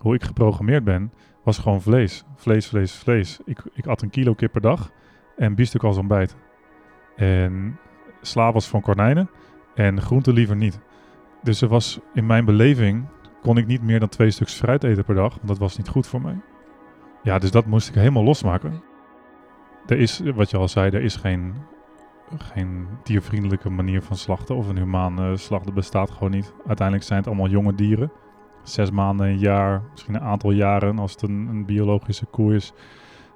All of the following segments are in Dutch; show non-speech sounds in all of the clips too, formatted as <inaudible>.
hoe ik geprogrammeerd ben, was gewoon vlees. Vlees, vlees, vlees. Ik, ik at een kilo kip per dag en biefstuk als ontbijt. En sla was van konijnen en groente liever niet. Dus er was in mijn beleving, kon ik niet meer dan twee stuks fruit eten per dag, want dat was niet goed voor mij. Ja, dus dat moest ik helemaal losmaken. Er is, wat je al zei, er is geen, geen diervriendelijke manier van slachten of een humane slacht. Dat bestaat gewoon niet. Uiteindelijk zijn het allemaal jonge dieren. Zes maanden, een jaar, misschien een aantal jaren als het een, biologische koe is.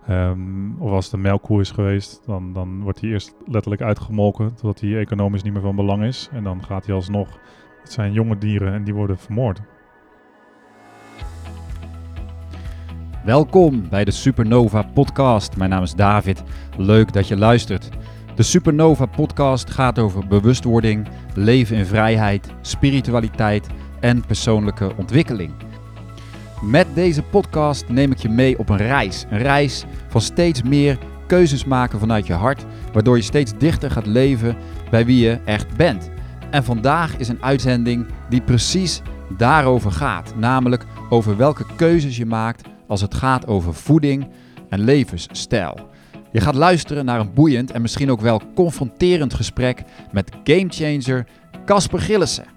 Ehm, of als het een melkkoe is geweest, dan, dan wordt hij eerst letterlijk uitgemolken totdat hij economisch niet meer van belang is. En dan gaat hij alsnog. Het zijn jonge dieren en die worden vermoord. Welkom bij de Supernova Podcast. Mijn naam is David. Leuk dat je luistert. De Supernova Podcast gaat over bewustwording, leven in vrijheid, spiritualiteit en persoonlijke ontwikkeling. Met deze podcast neem ik je mee op een reis. Een reis van steeds meer keuzes maken vanuit je hart, waardoor je steeds dichter gaat leven bij wie je echt bent. En vandaag is een uitzending die precies daarover gaat, namelijk over welke keuzes je maakt als het gaat over voeding en levensstijl. Je gaat luisteren naar een boeiend en misschien ook wel confronterend gesprek met gamechanger Casper Gillissen.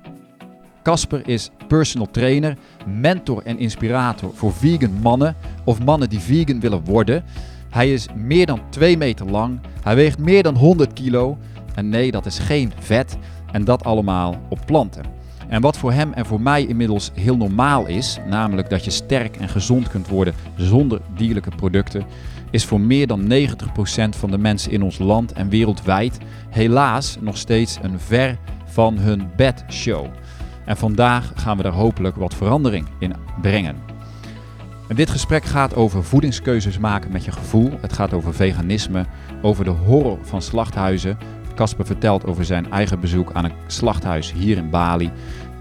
Casper is personal trainer, mentor en inspirator voor vegan mannen of mannen die vegan willen worden. Hij is meer dan 2 meter lang, hij weegt meer dan 100 kilo en nee, dat is geen vet en dat allemaal op planten. En wat voor hem en voor mij inmiddels heel normaal is, namelijk dat je sterk en gezond kunt worden zonder dierlijke producten, is voor meer dan 90% van de mensen in ons land en wereldwijd helaas nog steeds een ver van hun bed show. En vandaag gaan we daar hopelijk wat verandering in brengen. En dit gesprek gaat over voedingskeuzes maken met je gevoel. Het gaat over veganisme, over de horror van slachthuizen. Casper vertelt over zijn eigen bezoek aan een slachthuis hier in Bali.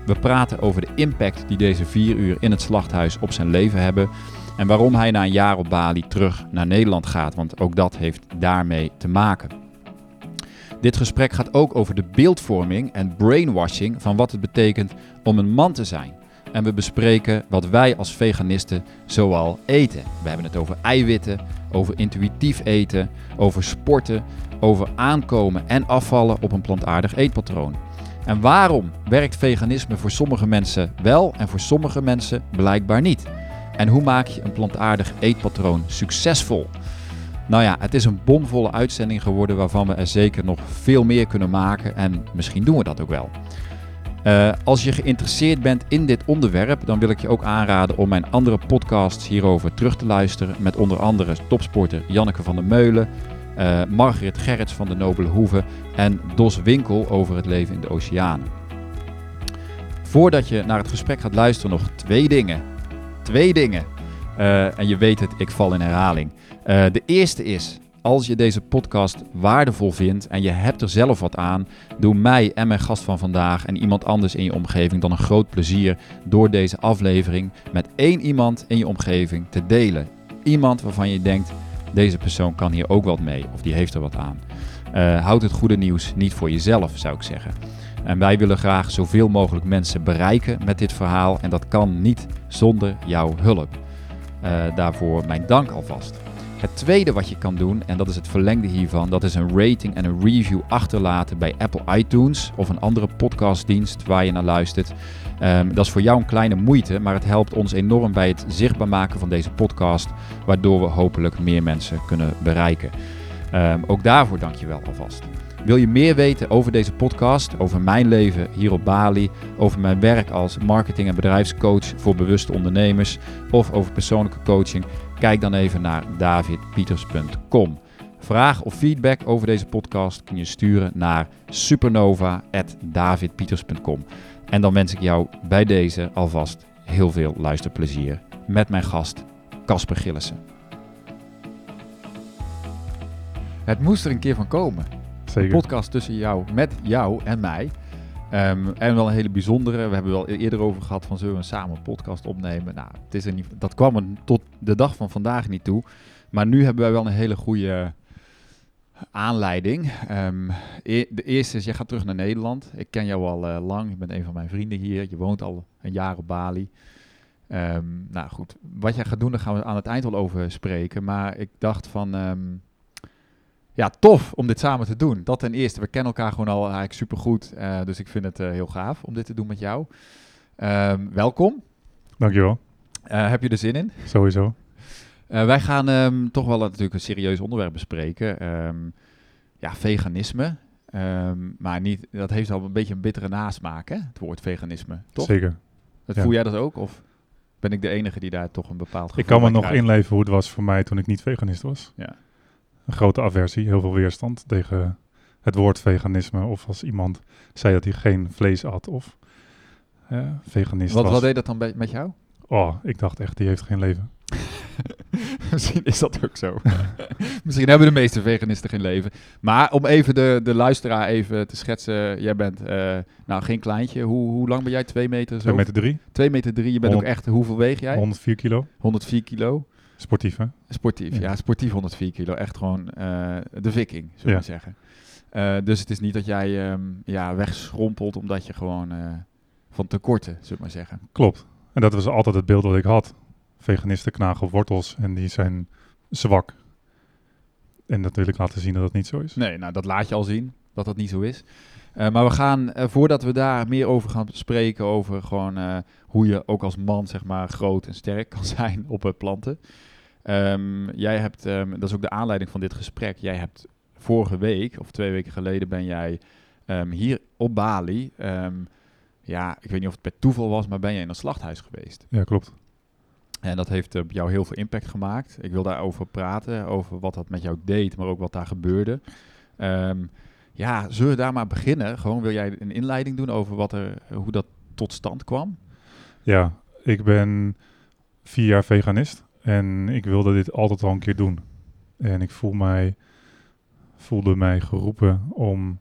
We praten over de impact die deze vier uur in het slachthuis op zijn leven hebben. En waarom hij na een jaar op Bali terug naar Nederland gaat, want ook dat heeft daarmee te maken. Dit gesprek gaat ook over de beeldvorming en brainwashing van wat het betekent om een man te zijn. En we bespreken wat wij als veganisten zoal eten. We hebben het over eiwitten, over intuïtief eten, over sporten, over aankomen en afvallen op een plantaardig eetpatroon. En waarom werkt veganisme voor sommige mensen wel en voor sommige mensen blijkbaar niet? En hoe maak je een plantaardig eetpatroon succesvol? Nou ja, het is een bomvolle uitzending geworden waarvan we er zeker nog veel meer kunnen maken en misschien doen we dat ook wel. Uh, als je geïnteresseerd bent in dit onderwerp, dan wil ik je ook aanraden om mijn andere podcasts hierover terug te luisteren. Met onder andere topsporter Janneke van der Meulen, uh, Margaret Gerrits van de Nobele Hoeve en Dos Winkel over het leven in de oceanen. Voordat je naar het gesprek gaat luisteren, nog twee dingen. Twee dingen. Uh, en je weet het, ik val in herhaling. Uh, de eerste is, als je deze podcast waardevol vindt en je hebt er zelf wat aan, doe mij en mijn gast van vandaag en iemand anders in je omgeving dan een groot plezier door deze aflevering met één iemand in je omgeving te delen. Iemand waarvan je denkt, deze persoon kan hier ook wat mee of die heeft er wat aan. Uh, houd het goede nieuws niet voor jezelf, zou ik zeggen. En wij willen graag zoveel mogelijk mensen bereiken met dit verhaal en dat kan niet zonder jouw hulp. Uh, daarvoor mijn dank alvast. Het tweede wat je kan doen, en dat is het verlengde hiervan, dat is een rating en een review achterlaten bij Apple iTunes of een andere podcastdienst waar je naar luistert. Um, dat is voor jou een kleine moeite, maar het helpt ons enorm bij het zichtbaar maken van deze podcast, waardoor we hopelijk meer mensen kunnen bereiken. Um, ook daarvoor dank je wel alvast. Wil je meer weten over deze podcast, over mijn leven hier op Bali, over mijn werk als marketing- en bedrijfscoach voor bewuste ondernemers of over persoonlijke coaching? Kijk dan even naar davidpieters.com. Vraag of feedback over deze podcast kun je sturen naar supernova.davidpieters.com. En dan wens ik jou bij deze alvast heel veel luisterplezier met mijn gast Casper Gillissen. Het moest er een keer van komen. Zeker. Een podcast tussen jou, met jou en mij. Um, en wel een hele bijzondere. We hebben wel eerder over gehad van zullen we samen een podcast opnemen. Nou, het is er niet, dat kwam er tot de dag van vandaag niet toe. Maar nu hebben wij wel een hele goede aanleiding. Um, de eerste is, jij gaat terug naar Nederland. Ik ken jou al uh, lang. Je bent een van mijn vrienden hier. Je woont al een jaar op Bali. Ehm, nou goed, wat jij gaat doen, daar gaan we aan het eind wel over spreken. Maar ik dacht van, ehm, ja, tof om dit samen te doen. Dat ten eerste, we kennen elkaar gewoon al eigenlijk supergoed. eh dus ik vind het eh, heel gaaf om dit te doen met jou. Ehm, welkom. Dankjewel. Eh, heb je er zin in? Sowieso. Wij gaan ehm, toch wel natuurlijk een serieus onderwerp bespreken. Ehm, ja, veganisme. Maar niet, dat heeft al een beetje een bittere nasmaak, hè? Het woord veganisme, toch? Zeker. Dat ja. Voel jij dat ook? Of ben ik de enige die daar toch een bepaald gevoel Ik kan me nog krijgt? inleven hoe het was voor mij toen ik niet veganist was. Ja. Een grote aversie, heel veel weerstand tegen het woord veganisme. Of als iemand zei dat hij geen vlees at of eh, veganist Wat, was. wat deed dat dan met jou? Oh, ik dacht echt, die heeft geen leven. <laughs> Misschien is dat ook zo. <laughs> Misschien hebben de meeste veganisten geen leven. Maar om even de, de luisteraar even te schetsen. Jij bent eh, nou geen kleintje. Hoe, hoe lang ben jij? Twee meter zo? 2 meter 3, Twee meter drie. Je bent ook 100 echt... Hoeveel weeg jij? 104 kilo. 104 kilo. Sportief, hè? Sportief, ja. Ja. sportief 104 kilo. Echt gewoon eh, de viking, zullen we Ja. zeggen. Eh, dus het is niet dat jij ehm, ja, wegschrompelt omdat je gewoon eh, van tekorten, zullen we maar zeggen. Klopt. En dat was altijd het beeld dat ik had. Veganisten knagen wortels en die zijn zwak. En dat wil ik laten zien dat dat niet zo is. Nee, nou dat laat je al zien, dat dat niet zo is. Eh, maar we gaan, eh, voordat we daar meer over gaan spreken, over gewoon eh, hoe je ook als man, zeg maar, groot en sterk kan <laughs> zijn op planten. Ehm, jij hebt, ehm, dat is ook de aanleiding van dit gesprek, jij hebt vorige week, of twee weken geleden, ben jij ehm, hier op Bali, ja, ik weet niet of het per toeval was, maar ben jij in een slachthuis geweest. Ja, klopt. En dat heeft op jou heel veel impact gemaakt. Ik wil daarover praten, over wat dat met jou deed, maar ook wat daar gebeurde. Ehm, ja, zullen we daar maar beginnen? Gewoon wil jij een inleiding doen over wat er, hoe dat tot stand kwam? Ja, ik ben vier jaar veganist en ik wilde dit altijd al een keer doen. En ik voel mij, voelde mij geroepen om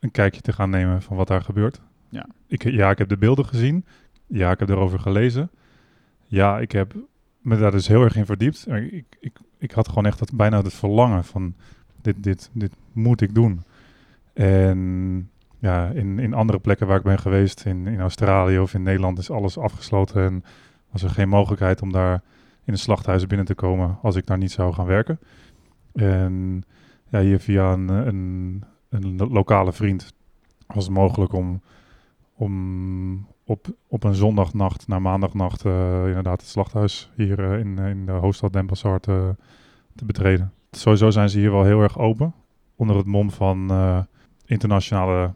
een kijkje te gaan nemen van wat daar gebeurt. Ja. Ik, ja, ik heb de beelden gezien. Ja, ik heb erover gelezen. Ja, ik heb me daar dus heel erg in verdiept. Ik, ik, ik had gewoon echt het, bijna het verlangen van dit, dit, dit moet ik doen. En ja, in, in andere plekken waar ik ben geweest, in, in Australië of in Nederland, is alles afgesloten. En was er geen mogelijkheid om daar in een slachthuis binnen te komen als ik daar niet zou gaan werken. En ja, hier via een, een, een lo- lokale vriend was het mogelijk om, om op, op een zondagnacht naar maandagnacht eh, inderdaad het slachthuis hier eh, in, in de hoofdstad Denpasar te, te betreden. Sowieso zijn ze hier wel heel erg open. Onder het mom van eh, internationale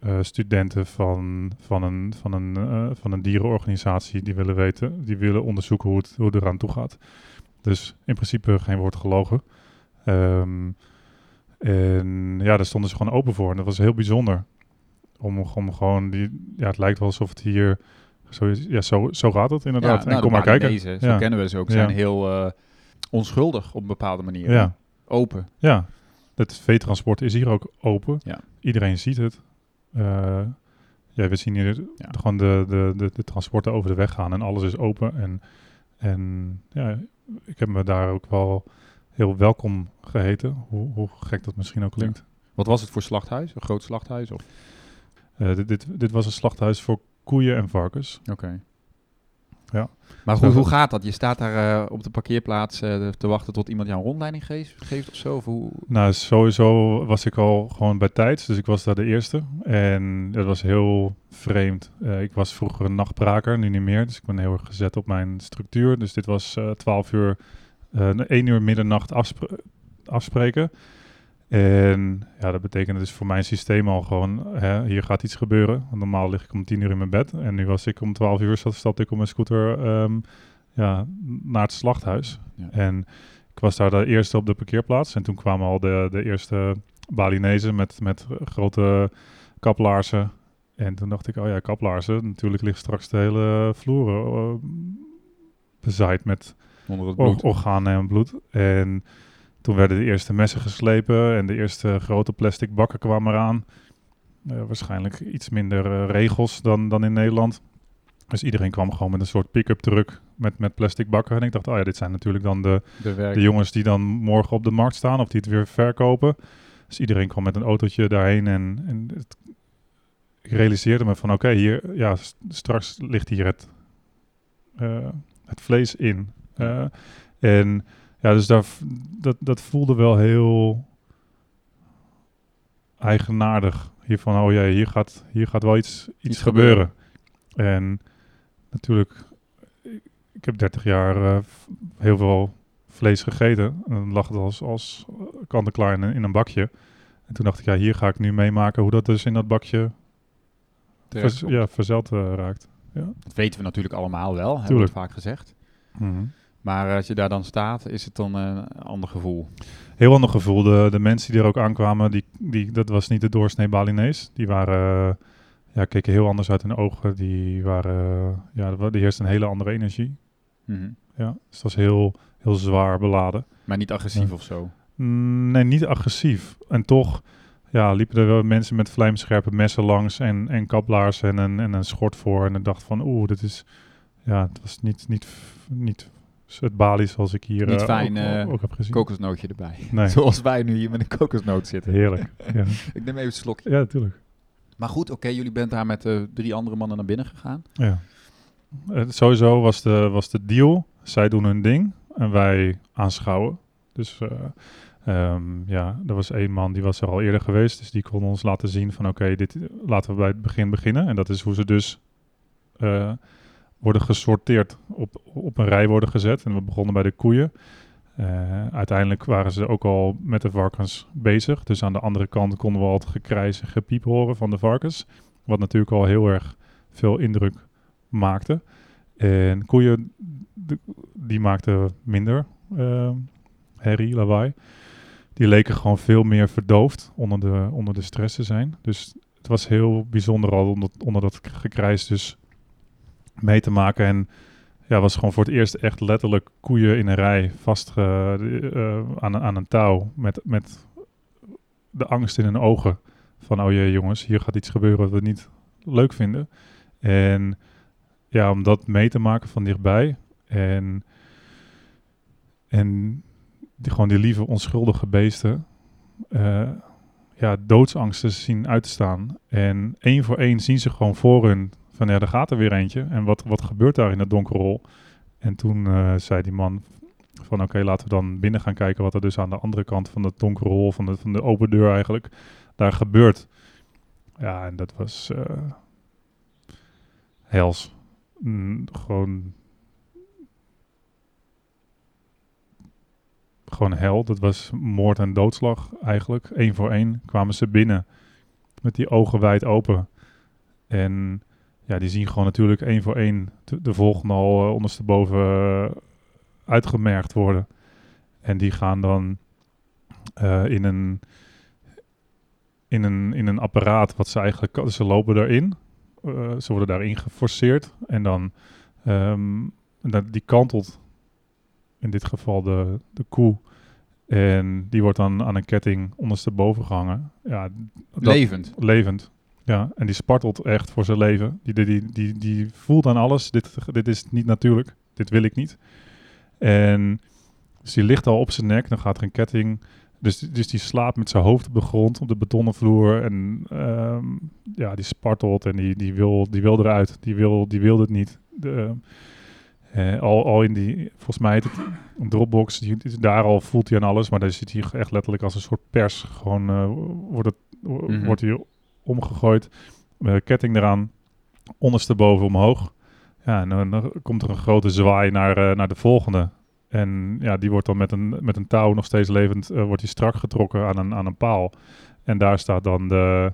eh, studenten van, van, een, van, een, eh, van een dierenorganisatie die willen weten, die willen onderzoeken hoe het, hoe het eraan toe gaat. Dus in principe geen woord gelogen. Ehm, en ja, daar stonden ze gewoon open voor. En dat was heel bijzonder. Om, om gewoon, die, ja, het lijkt wel alsof het hier, zo, ja, zo, zo gaat het inderdaad. nou, en kom de maar kijken. Zo Ja. kennen we ze ook. Zijn heel eh, onschuldig op een bepaalde manier. Ja. Open. Ja, het veetransport is hier ook open. Ja. Iedereen ziet het. Eh, ja, we zien hier Ja. gewoon de, de, de, de transporten over de weg gaan en alles is open. En, en ja, ik heb me daar ook wel heel welkom geheten, hoe, hoe gek dat misschien ook klinkt. Wat was het voor slachthuis? Een groot slachthuis? Of? Eh, dit, dit, dit was een slachthuis voor koeien en varkens. Oké. Ja. Maar goed, hoe gaat dat? Je staat daar eh, op de parkeerplaats eh, te wachten tot iemand jou een rondleiding geeft, geeft of zo? Of hoe? Nou, sowieso was ik al gewoon bij tijds, dus ik was daar de eerste. En dat was heel vreemd. Eh, ik was vroeger een nachtbraker, nu niet meer. Dus ik ben heel erg gezet op mijn structuur. Dus dit was eh 12 uur, eh 1 uur middernacht afspre- afspreken. En ja, dat betekende dus voor mijn systeem al gewoon, hè, hier gaat iets gebeuren. Want normaal lig ik om 10 uur in mijn bed. En nu was ik om 12 uur, stap- stapte ik op mijn scooter ehm, ja, naar het slachthuis. Ja. En ik was daar de eerste op de parkeerplaats. En toen kwamen al de, de eerste Balinezen met, met grote kaplaarzen. En toen dacht ik, oh ja, kaplaarzen. Natuurlijk ligt straks de hele vloer eh, bezaaid met Onder het bloed. organen en bloed. En toen werden de eerste messen geslepen en de eerste grote plastic bakken kwamen eraan. Eh, waarschijnlijk iets minder eh, regels dan, dan in Nederland. Dus iedereen kwam gewoon met een soort pick-up truck met, met plastic bakken. En ik dacht, oh ja, dit zijn natuurlijk dan de, de jongens die dan morgen op de markt staan of die het weer verkopen. Dus iedereen kwam met een autootje daarheen en, en het, ik realiseerde me van oké, hier, ja, straks ligt hier het eh, het vlees in. En ja, dus daar, dat, dat voelde wel heel eigenaardig. Hiervan, oh ja, hier gaat, hier gaat wel iets, iets, Iets gebeuren. En natuurlijk, ik, heb 30 jaar eh, heel veel vlees gegeten. En dan lag het als, als kant-en-klaar in, een- in een bakje. En toen dacht ik, ja, hier ga ik nu meemaken hoe dat dus in dat bakje vers, ja, verzeld eh, raakt. Dat weten we natuurlijk allemaal wel, hebben we vaak gezegd. Maar als je daar dan staat, is het dan een ander gevoel. Heel ander gevoel. De, de mensen die er ook aankwamen, die, die, dat was niet de doorsnee Balinees. Die waren, eh, ja, keken heel anders uit hun ogen. Die waren, eh, ja, er heerst een hele andere energie. Mhm. Ja, dus dat was heel, heel zwaar beladen. Maar niet agressief Ja. of zo. Mm, nee, niet agressief. En toch ja, liepen er wel mensen met vlijmscherpe messen langs en, en kaplaars en een, en een schort voor. En ik dacht van, oeh, dit is, ja, het was niet, niet, niet het Bali zoals ik hier Niet eh, fijn, ook, eh, ook heb gezien. Kokosnootje erbij. <laughs> Nee. Zoals wij nu hier met een kokosnoot zitten. Heerlijk. <laughs> ja. Ik neem even een slokje. ja, natuurlijk. Maar goed, oké, jullie bent daar met eh, drie andere mannen naar binnen gegaan. Ja. Sowieso was de, was de deal, zij doen hun ding en wij aanschouwen. Dus eh, ehm, ja, er was één man die was er al eerder geweest, dus die kon ons laten zien van oké, dit laten we bij het begin beginnen. En dat is hoe ze dus worden gesorteerd, op, op een rij worden gezet. En we begonnen bij de koeien. Eh, uiteindelijk waren ze ook al met de varkens bezig. Dus aan de andere kant konden we al het gekrijs en gepiep horen van de varkens. Wat natuurlijk al heel erg veel indruk maakte. En koeien, die maakten minder eh, herrie, lawaai. Die leken gewoon veel meer verdoofd onder de, onder de stress te zijn. Dus het was heel bijzonder al onder, onder dat gekrijs dus mee te maken. En ja, was gewoon voor het eerst echt letterlijk koeien in een rij vast eh, eh, aan, aan een touw. Met, met de angst in hun ogen. Van, oh jee jongens, hier gaat iets gebeuren wat we niet leuk vinden. En ja, om dat mee te maken van dichtbij. En, en die, gewoon die lieve onschuldige beesten. eh, ja, doodsangsten zien uit te staan. En één voor één zien ze gewoon voor hun van ja, er gaat er weer eentje. En wat, wat gebeurt daar in het donkere hol? En toen eh, zei die man van oké, laten we dan binnen gaan kijken wat er dus aan de andere kant van het donkere hol, van de, van de open deur eigenlijk, daar gebeurt. Ja, en dat was eh, hels. Mm, gewoon gewoon hel. Dat was moord en doodslag eigenlijk. Eén voor één kwamen ze binnen met die ogen wijd open. En ja, die zien gewoon natuurlijk één voor één de, de volgende al eh, ondersteboven eh, uitgemerkt worden. En die gaan dan eh, in, een, in, een, in een apparaat wat ze eigenlijk... Ze lopen daarin. Eh, ze worden daarin geforceerd. En dan... ehm, die kantelt in dit geval de, de koe. En die wordt dan aan een ketting ondersteboven gehangen. Ja, dat- Levend. levend. Ja, en die spartelt echt voor zijn leven. Die, die, die, die, die voelt aan alles. Dit, dit is niet natuurlijk. Dit wil ik niet. En dus die ligt al op zijn nek. Dan gaat er een ketting. Dus, dus die slaapt met zijn hoofd op de grond, op de betonnen vloer. En ehm, ja, die spartelt en die, die, wil, die wil eruit. Die wil, die wil het niet. De, eh, al, al in die, volgens mij het een Dropbox. Die, daar al voelt hij aan alles. Maar daar zit hij echt letterlijk als een soort pers. Gewoon eh, wordt, het, Mhm. wordt hij omgegooid. Ketting eraan. Ondersteboven omhoog. Ja, en dan, dan komt er een grote zwaai naar, eh, naar de volgende. En ja, die wordt dan met een, met een touw nog steeds levend, eh, wordt die strak getrokken aan een, aan een paal. En daar staat dan de,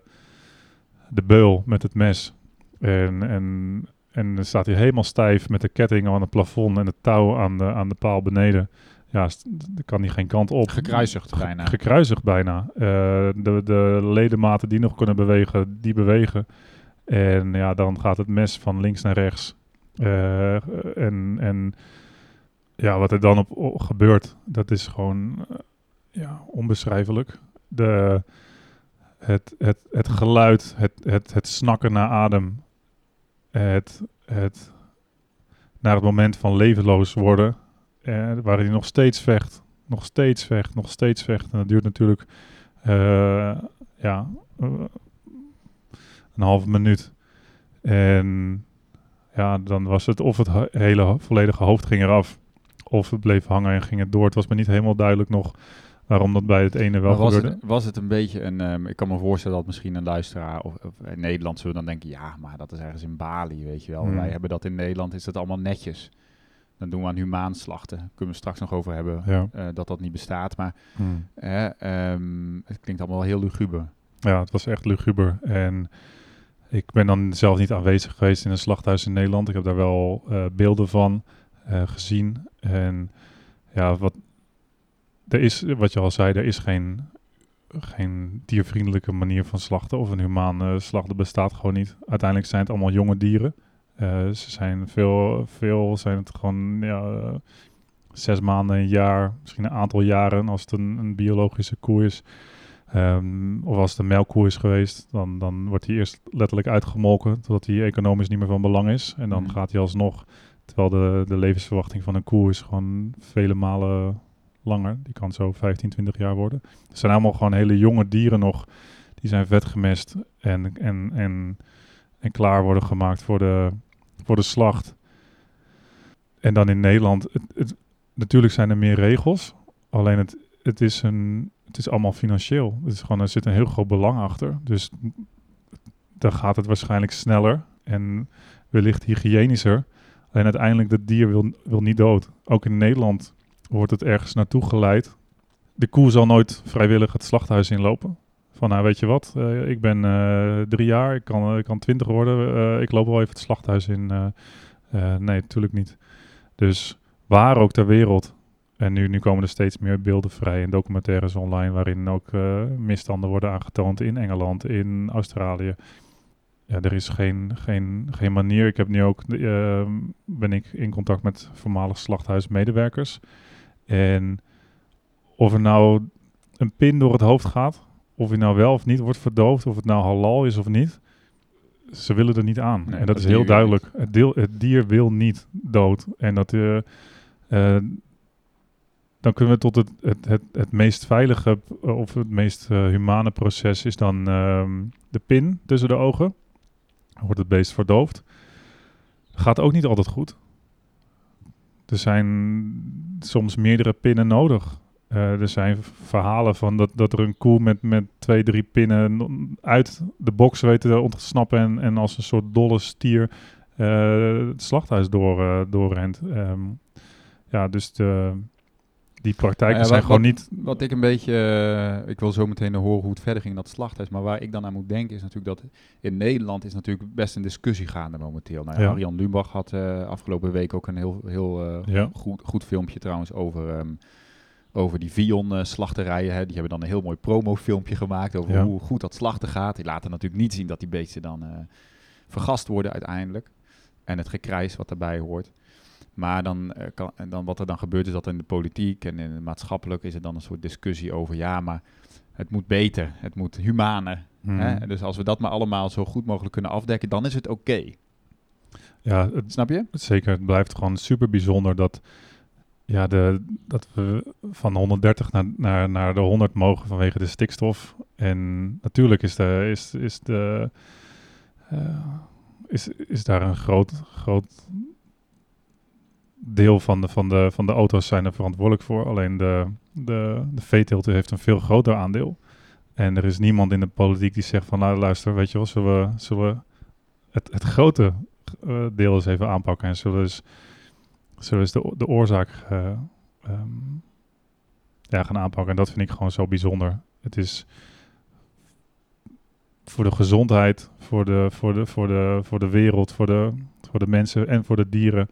de beul met het mes. En, en, en dan staat hij helemaal stijf met de ketting aan het plafond en het touw aan de, aan de paal beneden. Ja, kan hij geen kant op. Gekruisigd bijna. Gekruisigd bijna. Eh, de, de ledematen die nog kunnen bewegen, die bewegen. En ja, dan gaat het mes van links naar rechts. Eh, en, en ja, wat er dan op, op gebeurt, dat is gewoon eh, ja, onbeschrijfelijk. De, het, het, het geluid, het, het, het snakken naar adem, het, het naar het moment van levenloos worden, eh, waar hij nog steeds vecht, nog steeds vecht, nog steeds vecht. En dat duurt natuurlijk eh, ja, eh, een halve minuut. En ja, dan was het of het hele volledige hoofd ging eraf, of het bleef hangen en ging het door. Het was me niet helemaal duidelijk nog waarom dat bij het ene wel Maar was, gebeurde. het, was het een beetje een... ehm, ik kan me voorstellen dat misschien een luisteraar of, of in Nederland zullen dan denken... Ja, maar dat is ergens in Bali, weet je wel. Hmm. Wij hebben dat in Nederland, is dat allemaal netjes. Dan doen we aan humaan slachten. Daar kunnen we straks nog over hebben. Ja. eh, dat dat niet bestaat. Maar Hmm. ehm, het klinkt allemaal wel heel luguber. Ja, het was echt luguber. En ik ben dan zelf niet aanwezig geweest in een slachthuis in Nederland. Ik heb daar wel eh, beelden van eh, gezien. En ja, wat, er is, wat je al zei, er is geen, geen diervriendelijke manier van slachten. Of een humane slachten bestaat gewoon niet. Uiteindelijk zijn het allemaal jonge dieren. Eh, ze zijn veel, veel zijn het gewoon ja, eh, zes maanden, een jaar, misschien een aantal jaren als het een, een biologische koe is. Ehm, of als het een melkkoe is geweest, dan, dan wordt hij eerst letterlijk uitgemolken totdat hij economisch niet meer van belang is. En dan Mhm. gaat hij alsnog, terwijl de, de levensverwachting van een koe is gewoon vele malen langer. Die kan zo 15, 20 jaar worden. Het zijn allemaal gewoon hele jonge dieren nog. Die zijn vet gemest en, en, en, en klaar worden gemaakt voor de, voor de slacht. En dan in Nederland, het, het, natuurlijk zijn er meer regels. Alleen het, het, is een, het is allemaal financieel. Het is gewoon, er zit een heel groot belang achter. Dus dan gaat het waarschijnlijk sneller en wellicht hygiënischer. Alleen uiteindelijk, dat dier wil, wil niet dood. Ook in Nederland wordt het ergens naartoe geleid. De koe zal nooit vrijwillig het slachthuis inlopen. Nou weet je wat, eh, ik ben eh, drie jaar, ik kan, ik kan twintig worden, eh, ik loop wel even het slachthuis in. Eh, eh, nee, natuurlijk niet. Dus waar ook ter wereld. En nu, nu komen er steeds meer beelden vrij en documentaires online waarin ook eh, misstanden worden aangetoond in Engeland, in Australië. Ja, er is geen, geen, geen manier. Ik heb nu ook, eh, ben ik in contact met voormalig slachthuismedewerkers. En of er nou een pin door het hoofd gaat, of hij nou wel of niet wordt verdoofd, of het nou halal is of niet, ze willen er niet aan. Nee, en dat, dat is heel duidelijk. Het, deel, het dier wil niet dood. En dat, eh, eh, dan kunnen we tot het, het, het, het meest veilige eh, of het meest humane proces is dan ehm, de pin tussen de ogen. Dan wordt het beest verdoofd. Gaat ook niet altijd goed. Er zijn soms meerdere pinnen nodig. Eh, er zijn verhalen van dat, dat er een koe met, met twee, drie pinnen uit de box weet te ontsnappen en, en als een soort dolle stier eh, het slachthuis door, eh, doorrent. Ehm, ja, dus de, die praktijken Ja, zijn wat- gewoon niet... Wat ik een beetje, ik wil zo meteen horen hoe het verder ging in dat slachthuis, maar waar ik dan aan moet denken is natuurlijk dat in Nederland is natuurlijk best een discussie gaande momenteel. Nou, ja, Ja. Arjan Lubach had afgelopen week ook een heel, heel Ja. goed, goed filmpje trouwens over, ehm, over die Vion-slachterijen. hè. Die hebben dan een heel mooi promofilmpje gemaakt over Ja. hoe goed dat slachten gaat. Die laten natuurlijk niet zien dat die beesten dan eh, vergast worden uiteindelijk. En het gekrijs wat daarbij hoort. Maar dan, eh, kan, en dan wat er dan gebeurt is dat in de politiek en in het maatschappelijk is er dan een soort discussie over ja, maar het moet beter, het moet humaner. Mhm. Hè? Dus als we dat maar allemaal zo goed mogelijk kunnen afdekken, dan is het oké. Ja, het, Snap je? Zeker, het blijft gewoon super bijzonder dat, ja, dat we van 130 naar, naar, naar de 100 mogen vanwege de stikstof. En natuurlijk is, de, is, is, de, eh, is, is daar een groot, groot deel van de, van, de, van de auto's zijn er verantwoordelijk voor. Alleen de, de, de veeteelt heeft een veel groter aandeel. En er is niemand in de politiek die zegt van, nou luister, weet je wel, zullen we, zullen we het, het grote eh, deel eens even aanpakken en zullen we eens, we eens de, de oorzaak eh, ehm, ja, gaan aanpakken. En dat vind ik gewoon zo bijzonder. Het is voor de gezondheid, voor de, voor de, voor de, voor de wereld, voor de, voor de mensen en voor de dieren.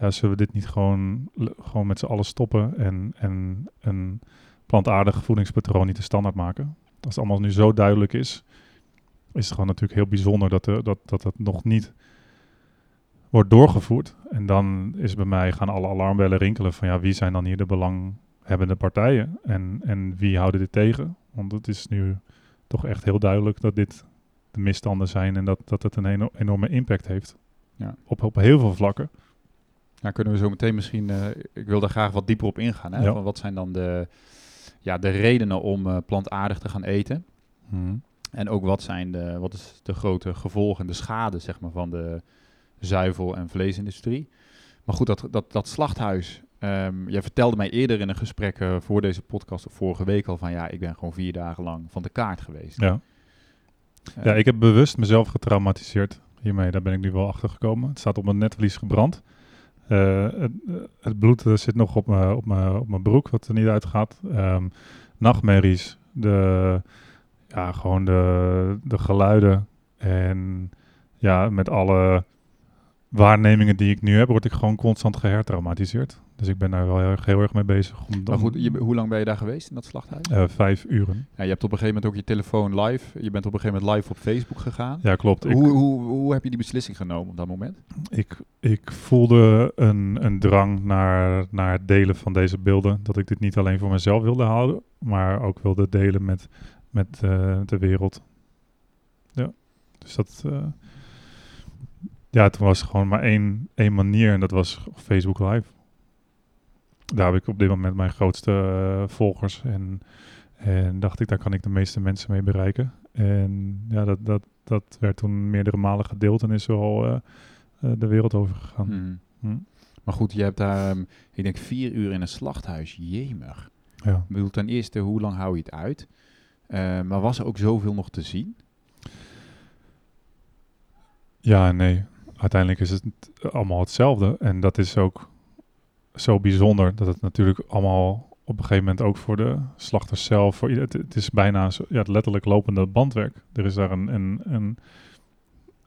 Ja, zullen we dit niet gewoon, gewoon met z'n allen stoppen en, en een plantaardig voedingspatroon niet de standaard maken? Als het allemaal nu zo duidelijk is, is het gewoon natuurlijk heel bijzonder dat, er, dat, dat het nog niet wordt doorgevoerd. En dan is bij mij gaan alle alarmbellen rinkelen van ja, wie zijn dan hier de belanghebbende partijen en, en wie houden dit tegen? Want het is nu toch echt heel duidelijk dat dit de misstanden zijn en dat, dat het een eno- enorme impact heeft. Ja. Op, op heel veel vlakken. Nou kunnen we zo meteen misschien, eh, ik wil daar graag wat dieper op ingaan. Hè? Ja. Van wat zijn dan de, ja, de redenen om eh, plantaardig te gaan eten? En ook wat zijn de, wat is de grote gevolgen en de schade zeg maar, van de zuivel- en vleesindustrie. Maar goed, dat, dat, dat slachthuis. ehm, jij vertelde mij eerder in een gesprek eh, voor deze podcast of vorige week al van ja, ik ben gewoon vier dagen lang van de kaart geweest. Ja. Eh, ja, ik heb bewust mezelf getraumatiseerd hiermee. Daar ben ik nu wel achter gekomen. Het staat op mijn netvlies gebrand. Eh, het, het bloed zit nog op mijn op mijn- op mijn broek, wat er niet uitgaat. Ehm nachtmerries, de, ja, gewoon de, de geluiden. En ja, met alle waarnemingen die ik nu heb, word ik gewoon constant gehertraumatiseerd. Dus ik ben daar wel heel erg, heel erg mee bezig. Om, maar goed, je, hoe lang ben je daar geweest in dat slachthuis? eh, vijf uren. Ja, je hebt op een gegeven moment ook je telefoon live. Je bent op een gegeven moment live op Facebook gegaan. Ja, klopt. Ik, Hoe, hoe, hoe heb je die beslissing genomen op dat moment? Ik, ik voelde een, een drang naar, naar het delen van deze beelden. Dat ik dit niet alleen voor mezelf wilde houden, maar ook wilde delen met, met eh, de wereld. Ja, dus dat. eh, ja, toen was er gewoon maar één, één manier en dat was Facebook Live. Daar heb ik op dit moment mijn grootste eh, volgers en, en dacht ik, daar kan ik de meeste mensen mee bereiken. En ja, dat, dat, dat werd toen meerdere malen gedeeld en is eh, eh, de wereld over gegaan. Hmm. Hm. Maar goed, je hebt daar, ehm, ik denk, vier uur in een slachthuis. Jemig. Ja. Ik bedoel, ten eerste, hoe lang hou je het uit? Maar was er ook zoveel nog te zien? ja nee. Uiteindelijk is het allemaal hetzelfde. En dat is ook zo bijzonder dat het natuurlijk allemaal op een gegeven moment ook voor de slachters zelf, voor het, het is bijna zo, ja, letterlijk lopende bandwerk. Er is daar een, een, een,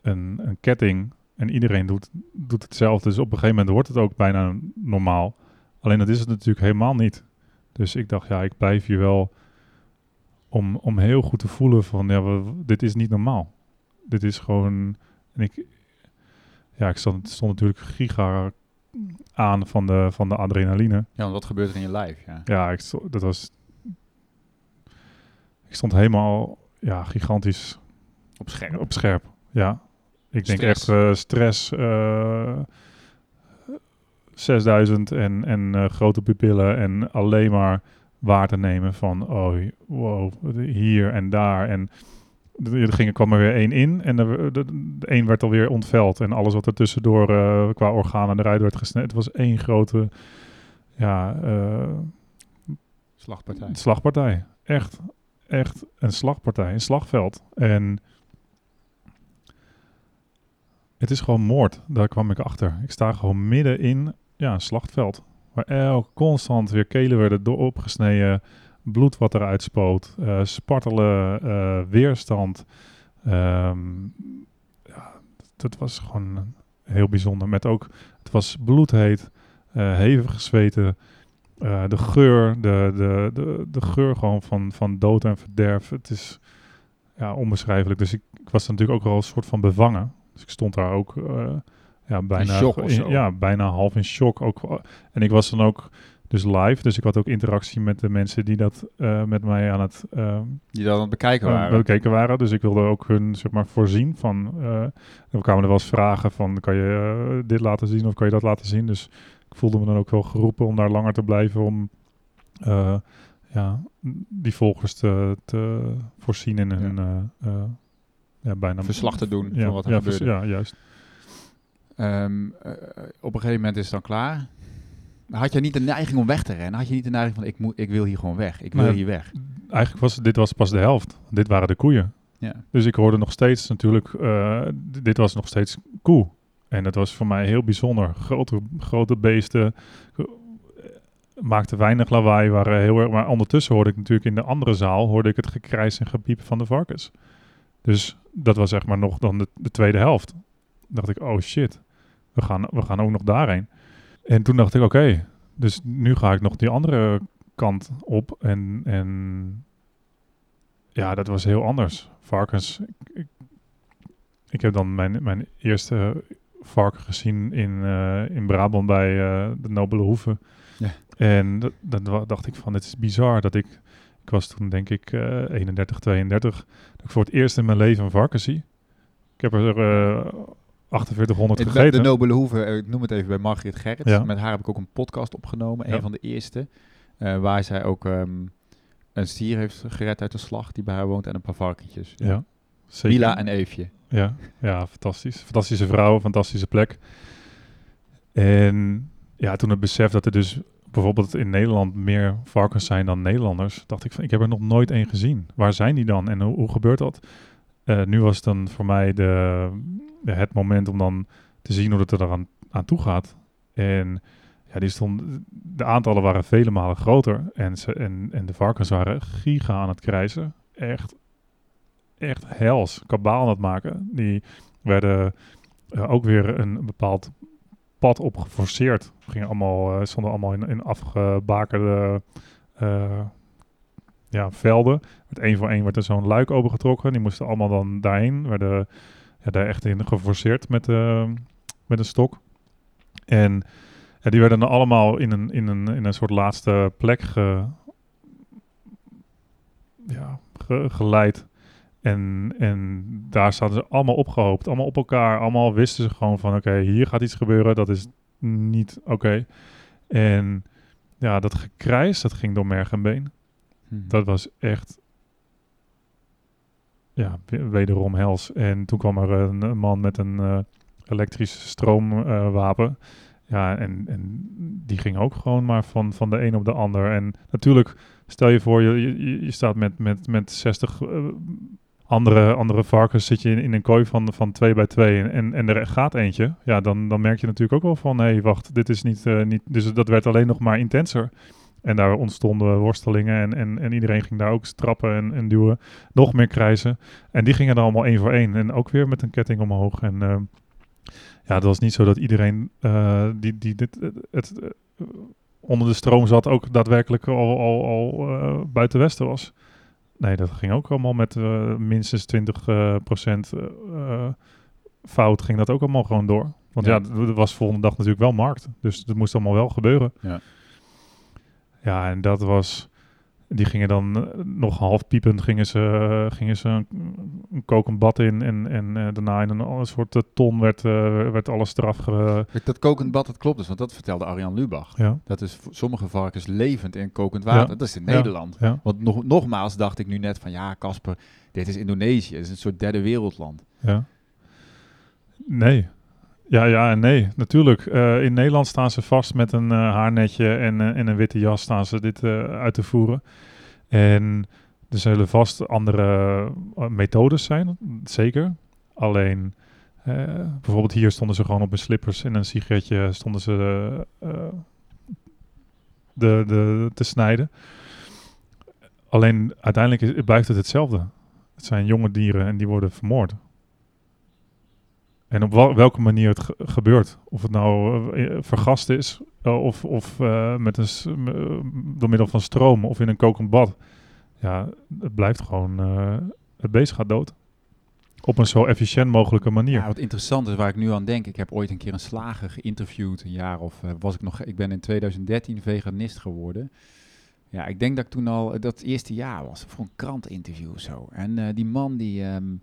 een, een ketting en iedereen doet, doet hetzelfde. Dus op een gegeven moment wordt het ook bijna normaal. Alleen dat is het natuurlijk helemaal niet. Dus ik dacht, ja, ik blijf hier wel om, om heel goed te voelen van, ja, we- dit is niet normaal. Dit is gewoon, en ik, ja, ik stond, stond natuurlijk giga aan van de, van de adrenaline. Ja, want wat gebeurt er in je lijf? Ja. Ja, ik sto- dat was. Ik stond helemaal ja, gigantisch Op scherp. op scherp. Ja, ik denk echt eh, stress. eh 6000 en, en eh, grote pupillen en alleen maar waar te nemen van oh wow hier en daar en er ging, kwam er weer één in en de, de een werd alweer ontveld en alles wat er tussendoor eh, qua organen eruit werd gesneden. Het was één grote ja, eh, Slagpartij. slagpartij. Echt, echt een slagpartij, een slagveld. En het is gewoon moord. Daar kwam ik achter. Ik sta gewoon midden in ja, een slachtveld. Waar elk constant weer kelen werden door opgesneden. Bloed wat eruit spoot. eh, spartelen, eh, weerstand. Ehm, ja, dat was gewoon heel bijzonder. Met ook, het was bloedheet. eh hevig gezweten. De geur, de, de, de, de geur gewoon van, van dood en verderf. Het is ja, onbeschrijfelijk. Dus ik, ik was natuurlijk ook wel een soort van bevangen. Dus ik stond daar ook ja, bijna, zo. ja, bijna half in shock. Ook, en ik was dan ook dus live. Dus ik had ook interactie met de mensen die dat eh, met mij aan het eh, Die dan aan het bekijken uh, waren. bekeken waren. Dus ik wilde ook hun zeg maar voorzien van. eh dan kwamen er wel eens vragen van kan je eh, dit laten zien of kan je dat laten zien. Dus ik voelde me dan ook wel geroepen om daar langer te blijven om eh, ja, die volgers te, te voorzien in hun eh, eh, ja, bijna Verslag te doen ja, van wat er ja, gebeurde. Ja, juist. Ehm, eh, op een gegeven moment is het dan klaar. Maar Had je niet de neiging om weg te rennen? Had je niet de neiging van ik, moet, ik wil hier gewoon weg. Ik wil Nee. hier weg. Eigenlijk was dit was pas de helft. Dit waren de koeien. Ja. Dus ik hoorde nog steeds natuurlijk, eh, dit was nog steeds koe. En dat was voor mij heel bijzonder. Grote, grote beesten, eh, maakten weinig lawaai, waren heel erg... Maar ondertussen hoorde ik natuurlijk in de andere zaal, hoorde ik het gekrijs en gepiep van de varkens. Dus dat was zeg maar nog dan de, de tweede helft. dacht ik, oh shit, we gaan, we gaan ook nog daarheen. En toen dacht ik, oké, dus nu ga ik nog die andere kant op. En, en ja, dat was heel anders. Varkens. Ik, ik, ik heb dan mijn, mijn eerste varken gezien in, eh, in Brabant bij eh, de Nobele Hoeve. Ja. En dat, dat dacht ik van, het is bizar dat ik... Ik was toen denk ik eh 31, 32. Dat ik voor het eerst in mijn leven een varken zie. Ik heb er eh 4800 In de, gegeten. de Nobele Hoeve, eh, ik noem het even bij Margriet Gerrits. Ja. Met haar heb ik ook een podcast opgenomen. Ja. Een van de eerste. eh, waar zij ook ehm, een stier heeft gered uit de slag die bij haar woont. En een paar varkentjes. Ja. Zeker. Mila en Eefje. Ja, ja, fantastisch. Fantastische vrouw, fantastische plek. En ja, toen het besef dat er dus bijvoorbeeld in Nederland meer varkens zijn dan Nederlanders, dacht ik van, ik heb er nog nooit één gezien. Waar zijn die dan en hoe, hoe gebeurt dat? Eh, nu was dan voor mij de, het moment om dan te zien hoe het er aan, aan toe gaat. En ja, die stond, de aantallen waren vele malen groter. En, ze, en, en de varkens waren giga aan het krijzen. Echt, echt hels, kabaal aan het maken. Die werden eh, ook weer een bepaald pad op geforceerd. Gingen allemaal, eh, stonden allemaal in, in afgebakerde ja, velden. Met één voor één werd er zo'n luik opengetrokken. Die moesten allemaal dan daarheen. Werden ja, daar echt in geforceerd met, eh, met een stok. En die werden dan allemaal in een, in een, in een soort laatste plek ge, ja, ge- geleid. En, en daar zaten ze allemaal opgehoopt, allemaal op elkaar. Allemaal wisten ze gewoon van, oké, hier gaat iets gebeuren. Dat is niet oké. En ja, dat gekrijs, dat ging door merg en been. Hm. Dat was echt, ja, we- wederom hels. En toen kwam er een, man met een eh, elektrisch stroomwapen. ja, en, en die ging ook gewoon maar van, van de een op de ander. En natuurlijk, stel je voor, je, je, je staat met, met, met 60 eh, andere, andere varkens, zit je in, in een kooi van, van twee bij twee en, en, en er gaat eentje. Ja, dan, dan merk je natuurlijk ook wel van, hé, hey, wacht, dit is niet, eh, niet... Dus dat werd alleen nog maar intenser. En daar ontstonden worstelingen en, en, en iedereen ging daar ook strappen en, en duwen. Nog meer krijzen. En die gingen dan allemaal één voor één. En ook weer met een ketting omhoog. En eh, ja, het was niet zo dat iedereen uh, die, die dit, het, het uh, onder de stroom zat ook daadwerkelijk al, al, al buiten Westen was. Nee, dat ging ook allemaal met minstens 20 uh, procent fout. Ging dat ook allemaal gewoon door. Want ja, ja er was volgende dag natuurlijk wel markt. Dus dat moest allemaal wel gebeuren. Ja. Ja, en dat was... Die gingen dan uh, nog half piepend gingen ze, uh, gingen ze een, een kokend bad in. En, en uh, daarna in een, een soort ton werd, uh, werd alles eraf ge... Dat kokend bad, dat klopt dus. Want dat vertelde Arjan Lubach. Ja. Dat is voor sommige varkens levend in kokend water. Ja. Dat is in Nederland. Ja. Want nog, nogmaals dacht ik nu net van... Ja, Casper, dit is Indonesië. Dit is een soort derde wereldland. Ja. Nee. Ja, ja en nee, natuurlijk. Uh, in Nederland staan ze vast met een uh, haarnetje en, uh, en, een witte jas staan ze dit uit te voeren. En er zullen vast andere methodes zijn, zeker. Alleen, bijvoorbeeld hier stonden ze gewoon op hun slippers en een sigaretje stonden ze de, de, te snijden. Alleen uiteindelijk is, blijft het hetzelfde. Het zijn jonge dieren en die worden vermoord. En op wel, welke manier het ge gebeurt. Of het nou uh, vergast is, uh, of, of met een, door middel van stroom, of in een kokend bad. Ja, het blijft gewoon, het beest gaat dood. Op een zo efficiënt mogelijke manier. Ja, wat interessant is waar ik nu aan denk. Ik heb ooit een keer een slager geïnterviewd, een jaar of was ik nog. Ik ben in 2013 veganist geworden. Ja, ik denk dat ik toen al dat eerste jaar was voor een krantinterview of zo. En die man die. Um,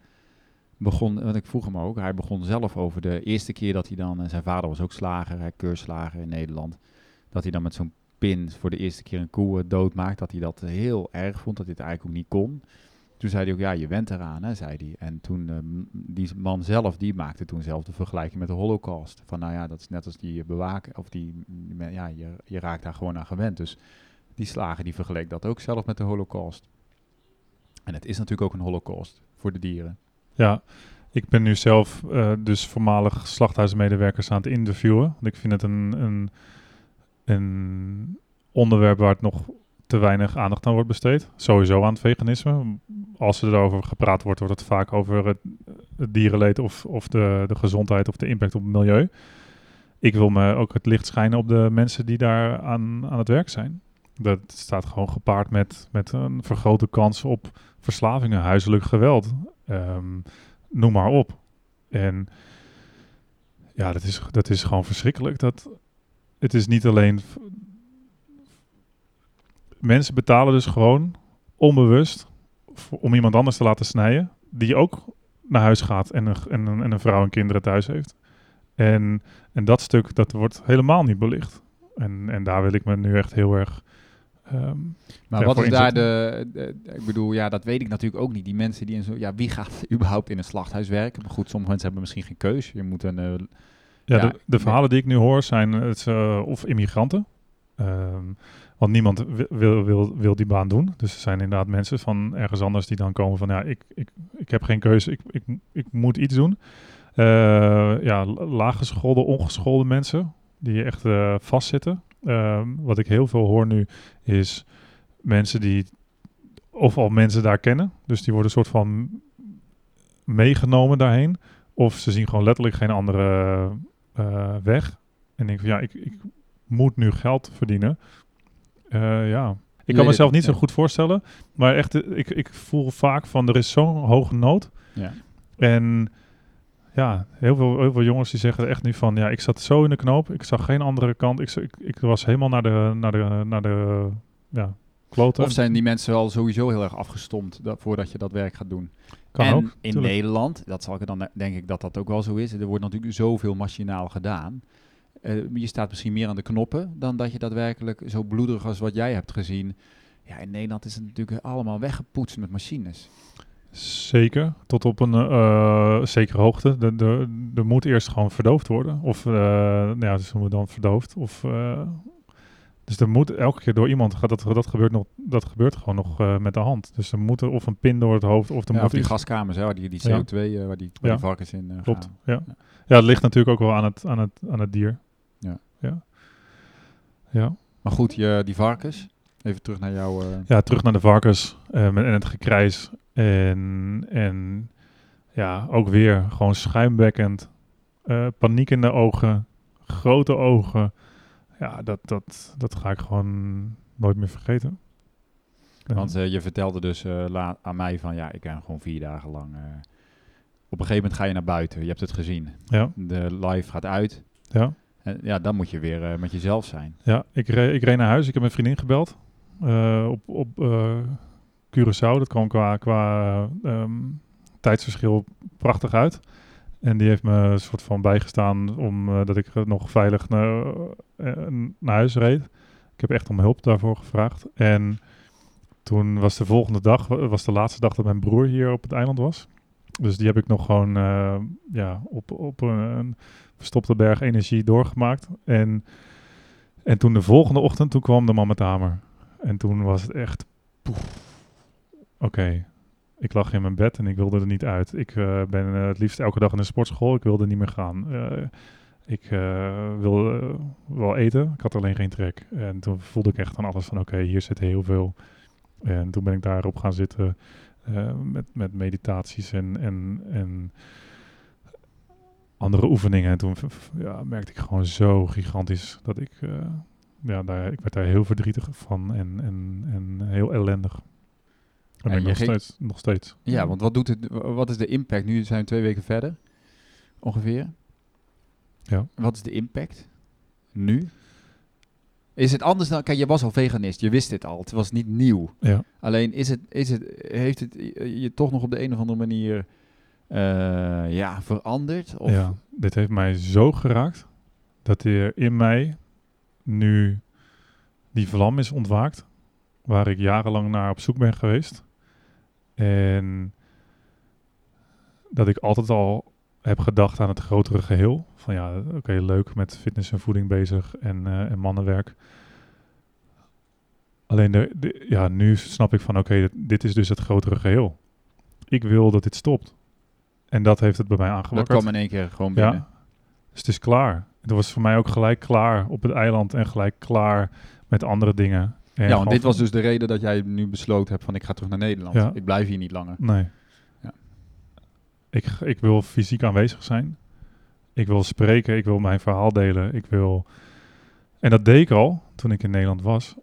begon, want ik vroeg hem ook, hij begon zelf over de eerste keer dat hij dan, en zijn vader was ook slager, keurslager in Nederland, dat hij dan met zo'n pin voor de eerste keer een koe doodmaakt, dat hij dat heel erg vond, dat hij het eigenlijk ook niet kon. Toen zei hij ook, ja, je went eraan, hè, zei hij. En toen, um, die man zelf, die maakte toen zelf de vergelijking met de holocaust. Van, nou ja, dat is net als die bewaken, of die, ja, je, je raakt daar gewoon aan gewend. Dus die slager, die vergeleek dat ook zelf met de holocaust. En het is natuurlijk ook een holocaust voor de dieren. Ja, ik ben nu zelf uh, dus voormalig slachthuismedewerkers aan het interviewen. Want ik vind het een, een, een onderwerp waar het nog te weinig aandacht aan wordt besteed. Sowieso aan het veganisme. Als er erover gepraat wordt, wordt het vaak over het, het dierenleed of, of de, de gezondheid of de impact op het milieu. Ik wil me ook het licht schijnen op de mensen die daar aan, aan het werk zijn. Dat staat gewoon gepaard met, met een vergrote kans op verslavingen, huiselijk geweld. Um, noem maar op. En ja, dat is, dat is gewoon verschrikkelijk. Dat, het is niet alleen... Mensen betalen dus gewoon onbewust om iemand anders te laten snijden, die ook naar huis gaat en een, en een, en een vrouw en kinderen thuis heeft. En, en dat stuk, dat wordt helemaal niet belicht. En, en daar wil ik me nu echt heel erg ehm, Maar wat is daar de, de- Ik bedoel, ja, dat weet ik natuurlijk ook niet. Die mensen die in zo. Ja, wie gaat <laughs> überhaupt in een slachthuis werken? Maar goed, sommige mensen hebben misschien geen keus. Je moet een. eh, Ja, Ja, de, verhalen die ik nu hoor zijn het, is, eh, of immigranten. Ehm, want niemand wi- wil, wil, wil die baan doen. Dus er zijn inderdaad mensen van ergens anders die dan komen van... ja, ik, ik, ik heb geen keuze, ik, ik, ik moet iets doen. Eh, ja, la- laaggeschoolde, ongeschoolde mensen die echt eh, vastzitten. Ehm, wat ik heel veel hoor nu is mensen die... of al mensen daar kennen. Dus die worden een soort van meegenomen daarheen. Of ze zien gewoon letterlijk geen andere eh, weg. En denken van ja, ik, ik moet nu geld verdienen. Eh, ja, ik kan mezelf niet, zo goed voorstellen. Maar echt, ik, ik voel vaak van er is zo'n hoge nood. ja. En ja, heel veel, heel veel jongens die zeggen echt nu van ja, ik zat zo in de knoop. Ik zag geen andere kant. Ik, ik, ik was helemaal naar de, naar de, naar de ja, kloten. Of zijn die mensen al sowieso heel erg afgestompt dat, voordat je dat werk gaat doen? kan en ook. in tuurlijk. Nederland, dat zal ik dan denk ik dat dat ook wel zo is. Er wordt natuurlijk zoveel machinaal gedaan. Eh, je staat misschien meer aan de knoppen dan dat je daadwerkelijk zo bloederig als wat jij hebt gezien. Ja, in Nederland is het natuurlijk allemaal weggepoetst met machines. Zeker, tot op een eh, zekere hoogte. De, de, er moet eerst gewoon verdoofd worden. Of, eh nou ja, dus we dan verdoofd. Of, eh, dus er moet elke keer door iemand, gaat dat, dat, gebeurt nog, dat gebeurt gewoon nog met de hand. Dus er moet er of een pin door het hoofd, of er Ja, moet of die iets- gaskamers, hè, waar die, die Ja. CO2, eh, waar, die, waar die varkens in Klopt, gaan. ja. Ja. Het ligt natuurlijk ook wel aan het, aan het, aan het dier. Ja. Ja. Ja. Maar goed, je, die varkens, even terug naar jouw... eh, Ja, terug naar de varkens en het gekrijs. En, en ja, ook weer gewoon schuimbekkend. eh, paniek in de ogen. Grote ogen. Ja, dat, dat, dat ga ik gewoon nooit meer vergeten. Want eh, je vertelde dus la- aan mij van, ja, ik ben gewoon vier dagen lang... op een gegeven moment ga je naar buiten, je hebt het gezien. ja, De live gaat uit. ja, En ja, dan moet je weer met jezelf zijn. ja. Ik, reed, ik reed naar huis. Ik heb mijn vriendin gebeld. op op Curaçao. Dat kwam qua, qua ehm, tijdsverschil prachtig uit. En die heeft me een soort van bijgestaan omdat dat ik eh, nog veilig naar, eh, naar huis reed. Ik heb echt om hulp daarvoor gevraagd. En toen was de volgende dag, was de laatste dag dat mijn broer hier op het eiland was. Dus die heb ik nog gewoon eh, ja, op, op een verstopte berg energie doorgemaakt. En, en toen de volgende ochtend, toen kwam de man met hamer. En toen was het echt, poef. Oké, ik lag in mijn bed en ik wilde er niet uit. Ik eh, ben eh, het liefst elke dag in de sportschool. Ik wilde niet meer gaan. Eh, ik wilde wel eten. Ik had alleen geen trek. En toen voelde ik echt aan alles van oké, hier zit heel veel. En toen ben ik daarop gaan zitten met, met meditaties en, en, en andere oefeningen. En toen ja, merkte ik gewoon zo gigantisch dat ik, ja, daar, ik werd daar heel verdrietig van en, en, en heel ellendig. Ik nog, ging- steeds, nog steeds. Ja, want wat, doet het, wat is de impact? Nu zijn we twee weken verder, ongeveer. Ja. Wat is de impact nu? Is het anders dan... Kijk, je was al veganist, je wist dit al. Het was niet nieuw. Ja. Alleen is het, is het, heeft het je je toch nog op de een of andere manier eh, ja, veranderd? Of, Ja, dit heeft mij zo geraakt dat er in mij nu die vlam is ontwaakt, waar ik jarenlang naar op zoek ben geweest. En dat ik altijd al heb gedacht aan het grotere geheel. Van ja, oké, leuk met fitness en voeding bezig en, eh, en mannenwerk. Alleen de, de- ja, nu snap ik van oké, dit- dit is dus het grotere geheel. Ik wil dat dit stopt. En dat heeft het bij mij dat aangewakkerd. kwam in één keer gewoon binnen. Ja, dus het is klaar. Het was voor mij ook gelijk klaar op het eiland en gelijk klaar met andere dingen. Ja, want dit was dus de reden dat jij nu besloten hebt van ik ga terug naar Nederland. Ja. Ik blijf hier niet langer. Nee. Ja. Ik, ik wil fysiek aanwezig zijn. Ik wil spreken, ik wil mijn verhaal delen. Ik wil... En dat deed ik al toen ik in Nederland was.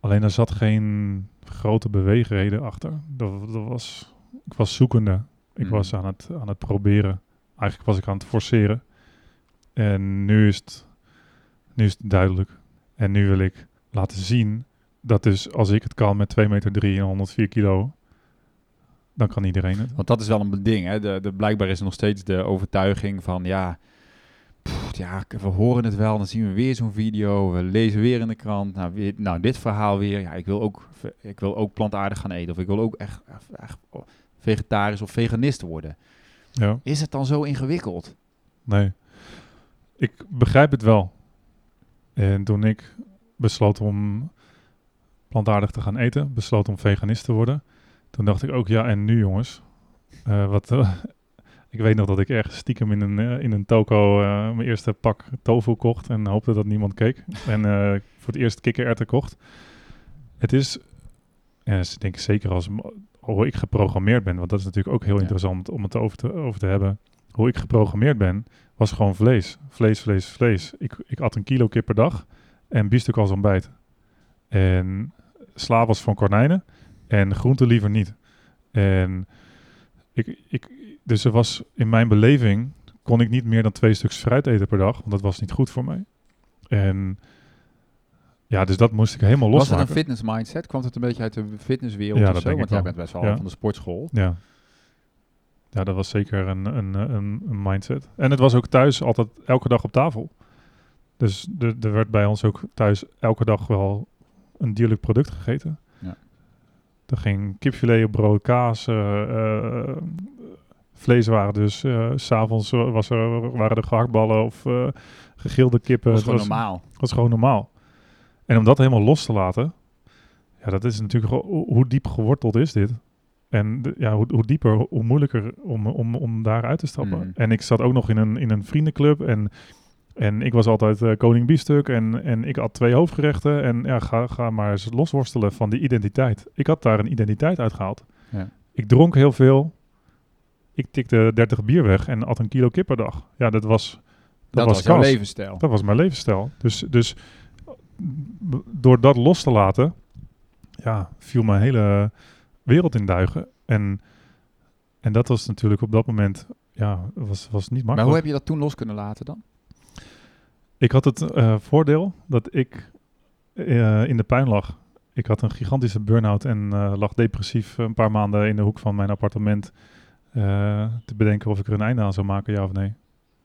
Alleen er zat geen grote beweegreden achter. Dat, dat was, ik was zoekende. Ik Mhm. was aan het, aan het proberen. Eigenlijk was ik aan het forceren. En nu is het, nu is het duidelijk. En nu wil ik laten zien dat dus als ik het kan met 2 meter 3 en 104 kilo, dan kan iedereen het. Want dat is wel een ding. Hè? De, de, blijkbaar is nog steeds de overtuiging van ja, pff, ja, we horen het wel, dan zien we weer zo'n video, we lezen weer in de krant, nou, weer, nou dit verhaal weer, ja, ik wil ook, ik wil ook plantaardig gaan eten, of ik wil ook echt, echt- echt vegetarisch of veganist worden. Ja, Is het dan zo ingewikkeld? nee. Ik begrijp het wel. En toen ik besloot om plantaardig te gaan eten, besloot om veganist te worden, toen dacht ik ook, ja, en nu jongens? Eh, wat, <laughs> ik weet nog dat ik ergens stiekem in een, eh, in een toko eh, mijn eerste pak tofu kocht en hoopte dat niemand keek. <laughs> en voor het eerst kikkererwten kocht. Het is, en dat is denk ik zeker als hoe ik geprogrammeerd ben, want dat is natuurlijk ook heel Ja. interessant om het over te, over te hebben. Hoe ik geprogrammeerd ben, was gewoon vlees. Vlees, vlees, vlees. Ik, ik at een kilo kip per dag en biefstuk als ontbijt. En sla was van konijnen en groente liever niet. En ik, ik, dus er was in mijn beleving, kon ik niet meer dan twee stuks fruit eten per dag, want dat was niet goed voor mij. En ja, dus dat moest ik helemaal Was het een fitness mindset? Kwam het een beetje uit de fitnesswereld Ja, of zo? Want ik jij bent best wel Ja. van de sportschool. Ja. Ja, dat was zeker een, een, een, een mindset. En het was ook thuis altijd elke dag op tafel. Dus er werd bij ons ook thuis elke dag wel een dierlijk product gegeten. Ja. Er ging kipfilet op brood, kaas, eh, eh, vlees waren dus, eh, s s'avonds was er, waren er gehaktballen of eh, gegilde kippen. Dat is gewoon normaal. dat is gewoon normaal. En om dat helemaal los te laten, ja, dat is natuurlijk hoe, diep geworteld is dit? En de- ja, hoe, hoe dieper, hoe moeilijker om, om, om daar uit te stappen. Mhm. En ik zat ook nog in een, in een vriendenclub en, en ik was altijd eh, koning biefstuk en, en ik had twee hoofdgerechten. En ja, ga, ga maar eens losworstelen van die identiteit. Ik had daar een identiteit uitgehaald. Ja. Ik dronk heel veel. Ik tikte 30 bier weg en at een kilo kip per dag. Ja, dat was... Dat, Dat, was jouw levensstijl. Dat was mijn levensstijl. Dus, dus door dat los te laten, ja, viel mijn hele wereld in duigen. En, en dat was natuurlijk op dat moment, ja, was, was niet Maar makkelijk. hoe heb je dat toen los kunnen laten dan? Ik had het eh, voordeel dat ik eh, in de puin lag. Ik had een gigantische burn-out en eh, lag depressief een paar maanden in de hoek van mijn appartement te bedenken of ik er een einde aan zou maken, ja of nee.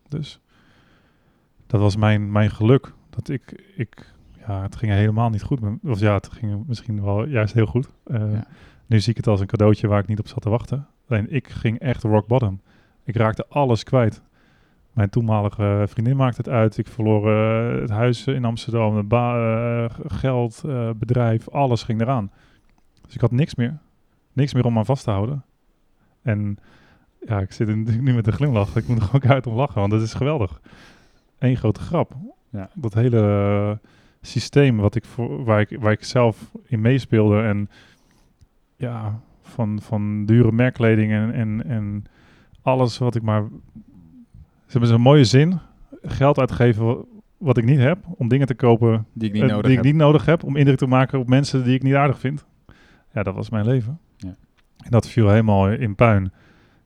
Dus dat was mijn, mijn geluk. Dat ik, ik, ja, het ging helemaal niet goed. Of ja, het ging misschien wel juist heel goed. Ja. Nu zie ik het als een cadeautje waar ik niet op zat te wachten. Alleen ik ging echt rock bottom. Ik raakte alles kwijt. Mijn toenmalige vriendin maakte het uit. Ik verloor eh, het huis in Amsterdam, de ba- eh, geld, eh, bedrijf, alles ging eraan. Dus ik had niks meer. Niks meer om aan vast te houden. En ja, ik zit nu met een glimlach. Ik moet er gewoon uit om lachen, want dat is geweldig. Eén grote grap. Ja. Dat hele systeem wat ik voor, waar, ik, waar ik zelf in meespeelde en ja, van, van dure merkkleding en, en, en alles wat ik maar... Ze hebben zo'n mooie zin. Geld uitgeven wa- wat ik niet heb, om dingen te kopen Die ik niet eh, nodig die heb. ik niet nodig heb, om indruk te maken op mensen die ik niet aardig vind. Ja, dat was mijn leven. Ja. En dat viel helemaal in puin.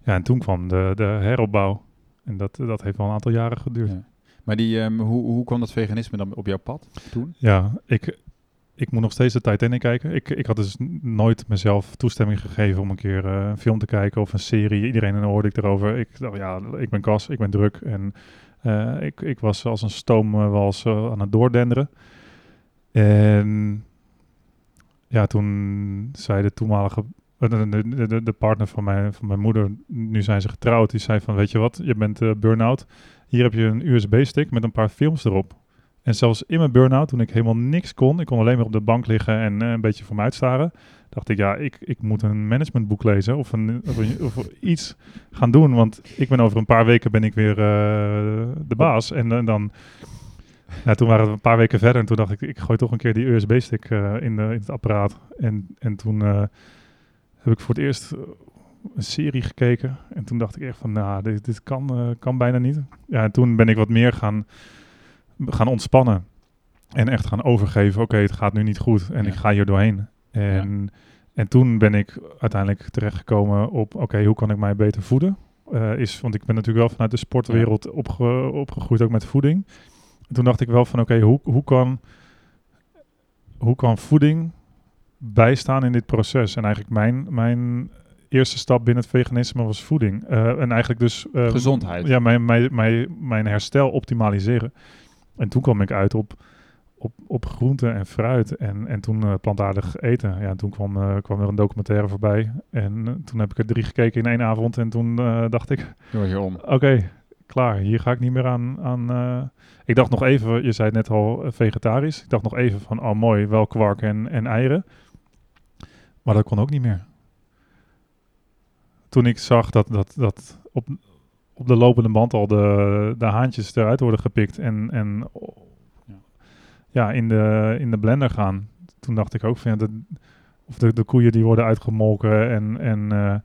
Ja, en toen kwam de, de heropbouw. En dat, dat heeft wel een aantal jaren geduurd. Ja. Maar die, ehm, hoe, hoe kwam dat veganisme dan op jouw pad toen? Ja, ik, ik moet nog steeds de Titanic kijken. Ik, ik had dus nooit mezelf toestemming gegeven om een keer eh, een film te kijken of een serie. Iedereen hoorde ik erover. Ik dacht, ja, ik ben kas, ik ben druk. En eh, ik, ik was als een stoomwals eh, aan het doordenderen. En ja, toen zei de toenmalige, de, partner van mijn, van mijn moeder, nu zijn ze getrouwd, die zei van, weet je wat, je bent burn-out. Hier heb je een USB-stick met een paar films erop. En zelfs in mijn burn-out, toen ik helemaal niks kon, ik kon alleen maar op de bank liggen en eh, een beetje voor me uitstaren, dacht ik, ja, ik, ik moet een managementboek lezen of, een, of, een- of iets gaan doen, want ik ben over een paar weken ben ik weer eh, de baas. En, eh, dan, toen waren we een paar weken verder en toen dacht ik, ik gooi toch een keer die USB-stick in, de, in het apparaat. En, en toen heb ik voor het eerst een serie gekeken en toen dacht ik echt van, nou, dit, dit kan, kan bijna niet. Ja, en toen ben ik wat meer gaan gaan ontspannen. En echt gaan overgeven, oké, het gaat nu niet goed en Ja. ik ga hier doorheen. En, en toen ben ik uiteindelijk terechtgekomen op, oké, hoe kan ik mij beter voeden? Eh, is, want ik ben natuurlijk wel vanuit de sportwereld opge- opgegroeid, ook met voeding. En toen dacht ik wel van, oké, hoe, hoe, kan, hoe kan voeding bijstaan in dit proces? En eigenlijk mijn, mijn eerste stap binnen het veganisme was voeding. Eh, en eigenlijk dus... eh, Gezondheid. Ja, mijn, mijn, mijn, mijn herstel optimaliseren. En toen kwam ik uit op, op, op groente en fruit en, en toen eh, plantaardig eten. Ja, en toen kwam, eh, kwam er een documentaire voorbij. En eh, toen heb ik er drie gekeken in één avond. En toen dacht ik, Door je om. oké, klaar. Hier ga ik niet meer aan... aan ik dacht nog even, je zei het net al, vegetarisch. Ik dacht nog even van, oh mooi, wel kwark en, en eieren. Maar dat kon ook niet meer. Toen ik zag dat, dat, dat op, op de lopende band al de, de haantjes eruit worden gepikt en, en Ja. in, de, in de blender gaan. Toen dacht ik ook van, ja, de, of de, de koeien die worden uitgemolken en, en, eh,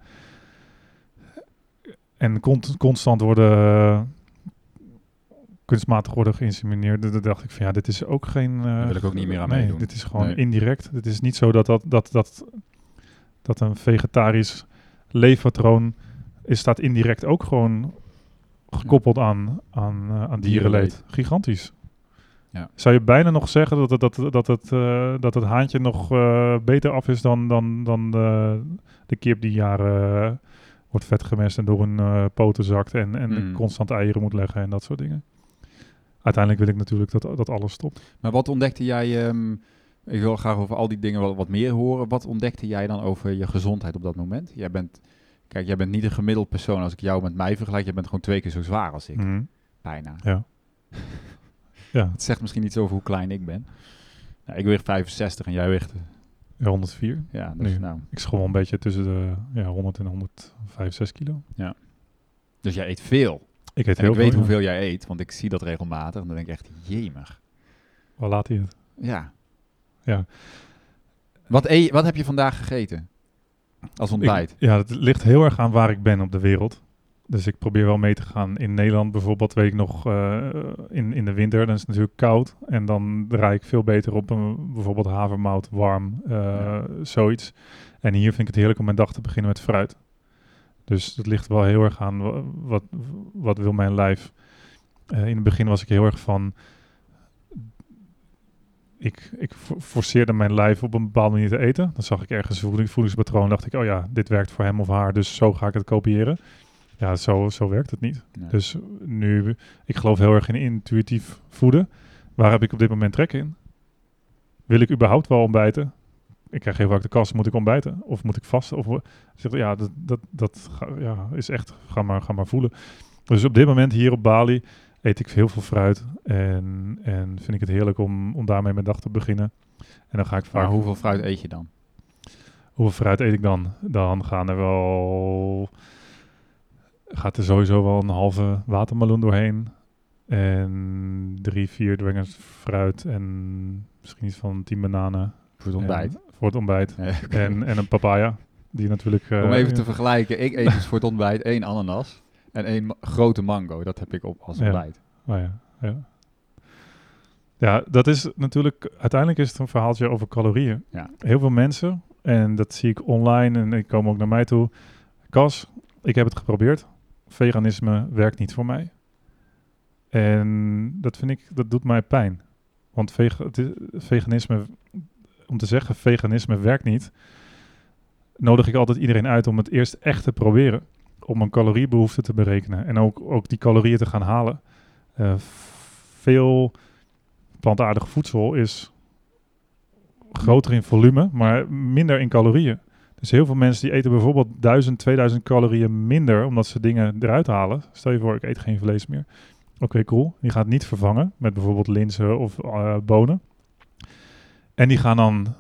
en cont- constant worden kunstmatig worden geïnsemineerd. Dan dacht ik van, ja, dit is ook geen... eh, Daar wil ik ook niet meer aan nee, meedoen. dit is gewoon Nee. indirect. Het is niet zo dat, dat, dat, dat, dat een vegetarisch leefpatroon is, staat indirect ook gewoon gekoppeld aan, aan, eh, aan dierenleed. Gigantisch. Ja. Zou je bijna nog zeggen dat het, dat, dat het, eh, dat het haantje nog eh, beter af is dan, dan, dan de, de kip die jaren wordt vetgemest en door een poten zakt en, en Mm. constant eieren moet leggen en dat soort dingen. Uiteindelijk wil ik natuurlijk dat, dat alles stopt. Maar wat ontdekte jij... ehm, ik wil graag over al die dingen wat, wat meer horen. Wat ontdekte jij dan over je gezondheid op dat moment? Jij bent... Kijk, jij bent niet een gemiddeld persoon als ik jou met mij vergelijk. Je bent gewoon twee keer zo zwaar als ik. Mhm. Bijna. Ja. <laughs> ja, Het zegt misschien iets over hoe klein ik ben. Nou, ik weeg 65 en jij weegt... ja, 104. Ja, dus Nu. nou... Ik schommel een beetje tussen de ja, 100 en 105, 6 kilo. Dus jij eet veel. Ik eet En heel ik weet veel, ja. hoeveel jij eet, want ik zie dat regelmatig. En dan denk ik echt, jemig. Waar laat hij het? Ja. Ja. Wat, eet, wat heb je vandaag gegeten? Als ontbijt? Ik- ja, het ligt heel erg aan waar ik ben op de wereld. Dus ik probeer wel mee te gaan. In Nederland bijvoorbeeld weet ik nog, eh, in, in de winter, dan is het natuurlijk koud. En dan draai ik veel beter op een, bijvoorbeeld havermout, warm, eh, Ja. zoiets. En hier vind ik het heerlijk om mijn dag te beginnen met fruit. Dus het ligt wel heel erg aan wa- wat, wat wil mijn lijf. Eh, in het begin was ik heel erg van... Ik, ik fo- forceerde mijn lijf op een bepaalde manier te eten. Dan zag ik ergens een voeding- voedingspatroon. dacht ik, oh ja, dit werkt voor hem of haar. Dus zo ga ik het kopiëren. Ja, zo, zo werkt het niet. Nee. Dus nu, ik geloof heel erg in intuïtief voeden. Waar heb ik op dit moment trek in? Wil ik überhaupt wel ontbijten? Ik krijg heel vaak de kast, moet ik ontbijten? Of moet ik vasten? Of, zeg, ja, dat, dat, dat ja, is echt, ga maar, ga maar voelen. Dus op dit moment hier op Bali eet ik heel veel fruit. En, en vind ik het heerlijk om, om daarmee mijn dag te beginnen. En dan ga ik vaak... maar hoeveel fruit eet je dan? Hoeveel fruit eet ik dan? Dan gaan er wel... Gaat er sowieso wel een halve watermeloen doorheen. En drie, vier dwengers fruit. En misschien iets van tien bananen. Voor het ontbijt? En- voor het ontbijt. Nee. En, en een papaya. Die natuurlijk... eh, Om even ja. te vergelijken, ik eet dus voor het ontbijt één ananas en één grote mango. Dat heb ik op als Ja. ontbijt. Oh ja, ja. Ja, dat is natuurlijk... Uiteindelijk is het een verhaaltje over calorieën. Ja. Heel veel mensen, en dat zie ik online en die komen ook naar mij toe. Cas, ik heb het geprobeerd. Veganisme werkt niet voor mij. En dat vind ik, dat doet mij pijn. Want vega- het is- veganisme, om te zeggen veganisme werkt niet, nodig ik altijd iedereen uit om het eerst echt te proberen. Om een caloriebehoefte te berekenen en ook, ook die calorieën te gaan halen. Eh, veel plantaardig voedsel is groter in volume, maar minder in calorieën. Dus heel veel mensen die eten bijvoorbeeld 1000, 2000 calorieën minder omdat ze dingen eruit halen. Stel je voor, ik eet geen vlees meer. Oké, cool. Die gaat niet vervangen met bijvoorbeeld linzen of eh, bonen. En die gaan dan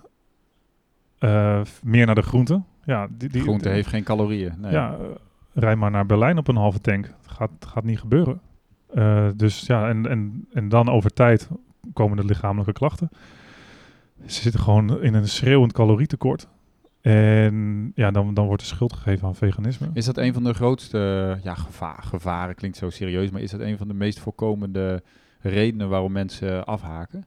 eh, meer naar de groenten. Ja, die, die, Groente heeft geen calorieën. Nee. ja, rij maar naar Berlijn op een halve tank. Het gaat, gaat niet gebeuren. Eh, dus ja, en, en, en dan over tijd komen de lichamelijke klachten. Ze zitten gewoon in een schreeuwend calorietekort. En ja, dan, dan wordt de schuld gegeven aan veganisme. Is dat een van de grootste ja, gevaar, gevaren? Klinkt zo serieus, maar is dat een van de meest voorkomende redenen waarom mensen afhaken?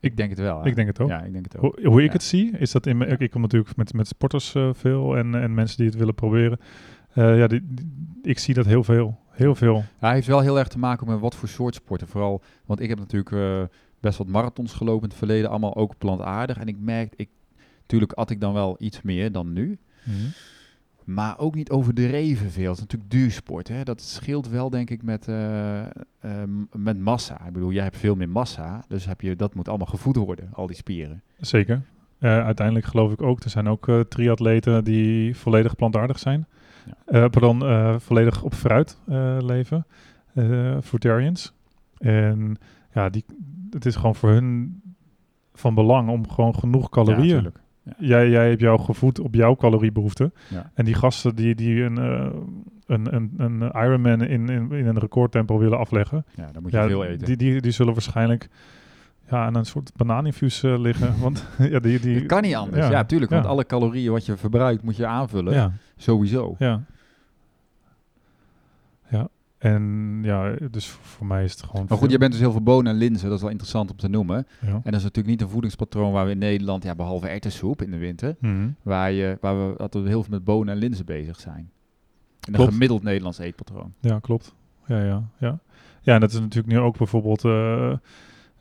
Ik denk het wel. hè? Ik denk het ook. Ja, ik denk het ook. Hoe, hoe ik Ja. het zie, is dat in mijn, ik, ik kom natuurlijk met, met sporters eh, veel en, en mensen die het willen proberen. Eh, ja, die, die- ik zie dat heel veel. Heel veel. Ja, hij heeft wel heel erg te maken met wat voor soort sporten. Vooral, want ik heb natuurlijk eh, best wat marathons gelopen in het verleden, allemaal ook plantaardig. En ik merk, ik, natuurlijk at ik dan wel iets meer dan nu. Maar ook niet overdreven veel. Het is natuurlijk duursport. Hè? Dat scheelt wel, denk ik, met, eh, ehm, met massa. Ik bedoel, jij hebt veel meer massa. Dus heb je, dat moet allemaal gevoed worden, al die spieren. Zeker. Uiteindelijk geloof ik ook, er zijn ook triatleten die volledig plantaardig zijn. Ja. Eh, pardon, eh, volledig op fruit eh, leven. fruitarians. En ja, die, het is gewoon voor hun van belang om gewoon genoeg calorieën. Ja, natuurlijk. jij, jij hebt jou gevoed op jouw caloriebehoefte. Ja. En die gasten die, die een, een, een, een Ironman in, in, in een recordtempo willen afleggen. Ja, dan moet je Ja, veel eten. die, die, die zullen waarschijnlijk ja, aan een soort banaaninfuus eh, liggen. <laughs> Want ja, die, die, kan niet anders. ja, Ja, tuurlijk. Want alle calorieën wat je verbruikt, moet je aanvullen. ja, Sowieso. ja. Ja, en ja, dus voor mij is het gewoon... Maar goed, je bent dus heel veel bonen en linzen. Dat is wel interessant om te noemen. En dat is natuurlijk niet een voedingspatroon waar we in Nederland, ja, behalve erwtensoep in de winter, Mhm. waar, je, waar we we heel veel met bonen en linzen bezig zijn. In een gemiddeld Nederlands eetpatroon. Ja, klopt. Ja, ja, ja. Ja, en dat is natuurlijk nu ook bijvoorbeeld... eh,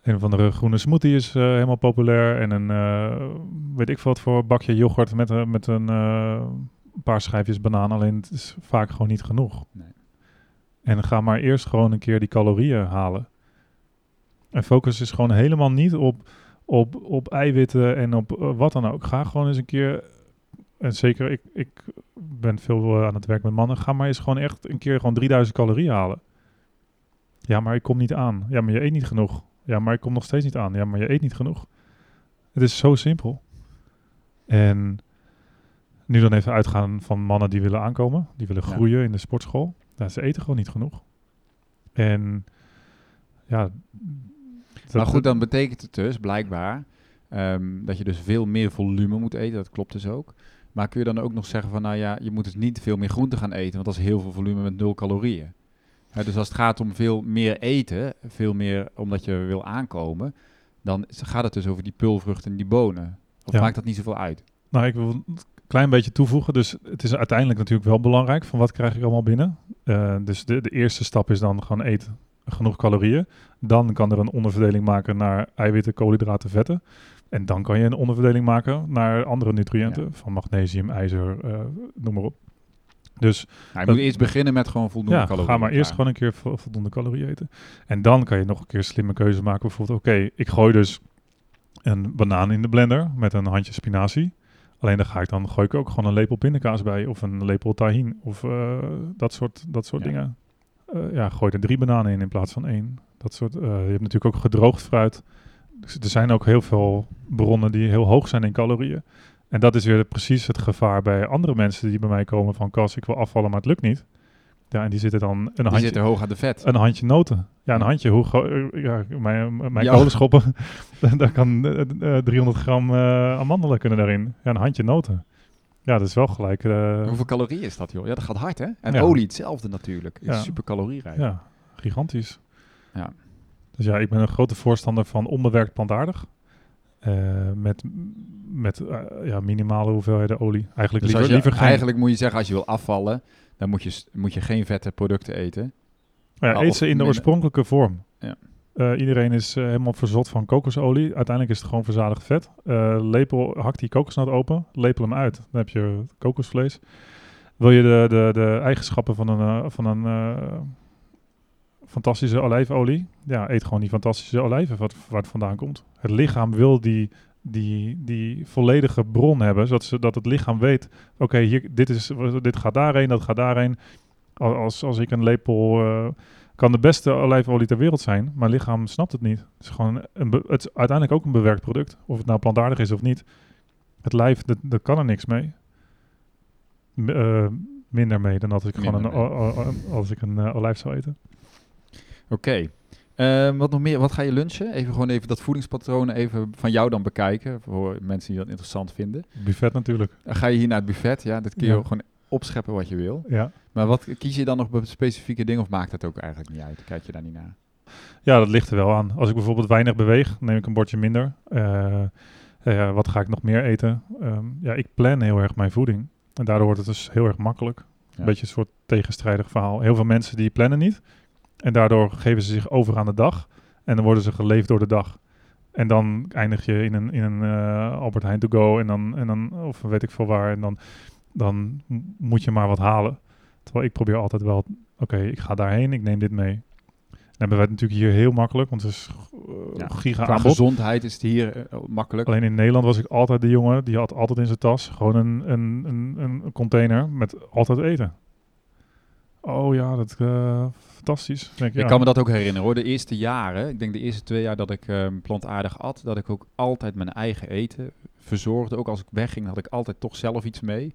een van de groene smoothie is eh, helemaal populair. En een, eh, weet ik veel wat voor bakje yoghurt met, een met een eh, paar schijfjes banaan. Alleen het is vaak gewoon niet genoeg. Nee. En ga maar eerst gewoon een keer die calorieën halen. En focus is gewoon helemaal niet op, op, op eiwitten en op eh, wat dan ook. Ga gewoon eens een keer... En zeker, ik, ik ben veel eh, aan het werk met mannen. Ga maar eens gewoon echt een keer gewoon 3000 calorieën halen. Ja, maar ik kom niet aan. Ja, maar je eet niet genoeg. Ja, maar ik kom nog steeds niet aan. Ja, maar je eet niet genoeg. Het is zo simpel. En nu dan even uitgaan van mannen die willen aankomen. Die willen Ja. groeien in de sportschool. Ja, ze eten gewoon niet genoeg. En ja... maar goed, dan betekent het dus blijkbaar ehm, dat je dus veel meer volume moet eten. Dat klopt dus ook. Maar kun je dan ook nog zeggen van, nou ja, je moet dus niet veel meer groente gaan eten, want dat is heel veel volume met nul calorieën. Dus als het gaat om veel meer eten, veel meer omdat je wil aankomen, dan gaat het dus over die pulvruchten en die bonen. Of Ja. maakt dat niet zoveel uit? Nou, ik wil een klein beetje toevoegen. Dus het is uiteindelijk natuurlijk wel belangrijk van wat krijg ik allemaal binnen. Eh, dus de, de eerste stap is dan gewoon eten genoeg calorieën. Dan kan er een onderverdeling maken naar eiwitten, koolhydraten, vetten. En dan kan je een onderverdeling maken naar andere nutriënten. Ja. Van magnesium, ijzer, eh, noem maar op. Dus Nou, je moet eerst beginnen met gewoon voldoende ja, calorieën. ga maar eerst gewoon een keer vo- voldoende calorieën eten. En dan kan je nog een keer slimme keuze maken. Bijvoorbeeld, oké, ik gooi dus een banaan in de blender met een handje spinazie. Alleen dan ga ik dan gooi ik ook gewoon een lepel pindakaas bij of een lepel tahin of eh, dat soort, dat soort Ja. dingen. Eh, ja, gooi er drie bananen in in plaats van één. Dat soort, eh, je hebt natuurlijk ook gedroogd fruit. Dus er zijn ook heel veel bronnen die heel hoog zijn in calorieën. En dat is weer precies het gevaar bij andere mensen die bij mij komen van Cas, ik wil afvallen, maar het lukt niet. Ja, en die zitten dan een Die handje, zitten hoog aan de vet. een handje noten. Ja, een handje. Hoe eh, ja, mijn mijn Ja. kolenschoppen, <laughs> daar kan eh, eh, 300 gram eh, amandelen kunnen daarin. Ja, een handje noten. Ja, dat is wel gelijk. eh, Hoeveel calorieën is dat, joh? Ja, dat gaat hard, hè? En Ja. olie hetzelfde natuurlijk. Is Ja. super calorierijk. ja, gigantisch. Ja. Dus ja, ik ben een grote voorstander van onbewerkt plantaardig. Eh, met met eh, ja, minimale hoeveelheden olie. Eigenlijk Dus liever, je, liever geen... eigenlijk moet je zeggen, als je wil afvallen, dan moet je, moet je geen vette producten eten. Ja, eet ze in de oorspronkelijke vorm. Ja. Eh, iedereen is helemaal verzot van kokosolie. Uiteindelijk is het gewoon verzadigd vet. Eh, lepel, hak die kokosnoot open, lepel hem uit. Dan heb je kokosvlees. Wil je de, de, de eigenschappen van een, van een fantastische olijfolie? Ja, eet gewoon die fantastische olijven wat, waar het vandaan komt. Het lichaam wil die, die, die volledige bron hebben, zodat ze, dat het lichaam weet... Oké, hier dit, is, dit gaat daarheen, dat gaat daarheen. Al- Als, als ik een lepel... eh, kan de beste olijfolie ter wereld zijn, maar lichaam snapt het niet. Het is gewoon een het is uiteindelijk ook een bewerkt product, of het nou plantaardig is of niet. Het lijf, dat, dat kan er niks mee. M- eh, minder mee dan dat ik gewoon een, als ik een eh, olijf zou eten. Oké. Ehm, wat nog meer? Wat ga je lunchen? Even gewoon even dat voedingspatroon even van jou dan bekijken. Voor mensen die dat interessant vinden. Buffet natuurlijk. Dan ga je hier naar het buffet. Ja, dat kun je Ja. gewoon opscheppen wat je wil. Ja. Maar wat kies je dan nog bij specifieke dingen of maakt dat ook eigenlijk niet uit? Kijk je daar niet naar? ja, dat ligt er wel aan. Als ik bijvoorbeeld weinig beweeg, neem ik een bordje minder. Eh, eh, wat ga ik nog meer eten? Ehm, ja, ik plan heel erg mijn voeding. En daardoor wordt het dus heel erg makkelijk. Ja. Een beetje een soort tegenstrijdig verhaal. Heel veel mensen die plannen niet. En daardoor geven ze zich over aan de dag. En dan worden ze geleefd door de dag. En dan eindig je in een, in een eh, Albert Heijn to go. En dan, en dan, of weet ik veel waar. En dan dan moet je maar wat halen. Terwijl ik probeer altijd wel, oké, ik ga daarheen, ik neem dit mee. Dan hebben wij het natuurlijk hier heel makkelijk, want het is uh, Ja, giga Qua gezondheid is het hier eh, makkelijk. Alleen in Nederland was ik altijd de jongen, die had altijd in zijn tas gewoon een, een, een, een container met altijd eten. Oh ja, dat uh, fantastisch. Denk, Ik ja. kan me dat ook herinneren hoor. De eerste jaren, ik denk de eerste twee jaar dat ik ehm, plantaardig at, dat ik ook altijd mijn eigen eten verzorgde. Ook als ik wegging, had ik altijd toch zelf iets mee.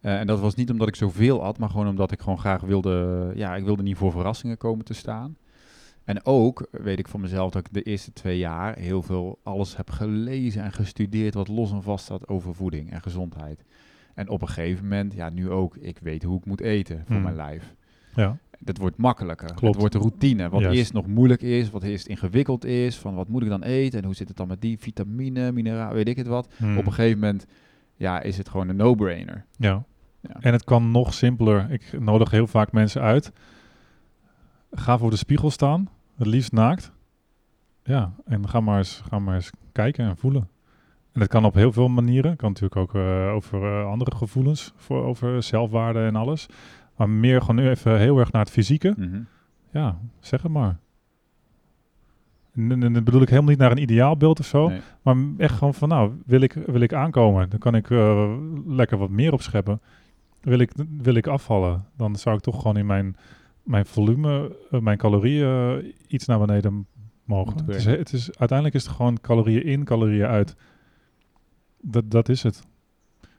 Eh, en dat was niet omdat ik zoveel at, maar gewoon omdat ik gewoon graag wilde, ja, ik wilde niet voor verrassingen komen te staan. En ook weet ik van mezelf dat ik de eerste twee jaar heel veel alles heb gelezen en gestudeerd wat los en vast staat over voeding en gezondheid. En op een gegeven moment, ja nu ook, ik weet hoe ik moet eten voor Hmm. mijn lijf Ja, dat wordt makkelijker. Klopt. Het wordt de routine. Wat eerst nog moeilijk is, wat eerst ingewikkeld is, van wat moet ik dan eten en hoe zit het dan met die vitamine, mineraal, weet ik het wat. Hmm. Op een gegeven moment ja, is het gewoon een no-brainer. ja. Ja. En het kan nog simpeler. Ik nodig heel vaak mensen uit. Ga voor de spiegel staan, het liefst naakt. Ja, en ga maar eens, ga maar eens kijken en voelen. En dat kan op heel veel manieren. kan natuurlijk ook eh, over eh, andere gevoelens, voor, over zelfwaarde en alles. Maar meer gewoon nu even heel erg naar het fysieke. Mhm. Ja, zeg het maar. En, dat bedoel ik helemaal niet naar een ideaalbeeld of zo. Nee. Maar echt gewoon van, nou, wil ik, wil ik aankomen? Dan kan ik eh, lekker wat meer opscheppen. Wil ik, wil ik afvallen? Dan zou ik toch gewoon in mijn, mijn volume, eh, mijn calorieën eh, iets naar beneden mogen. Het is, het is, uiteindelijk is het gewoon calorieën in, calorieën uit. Dat, dat is het.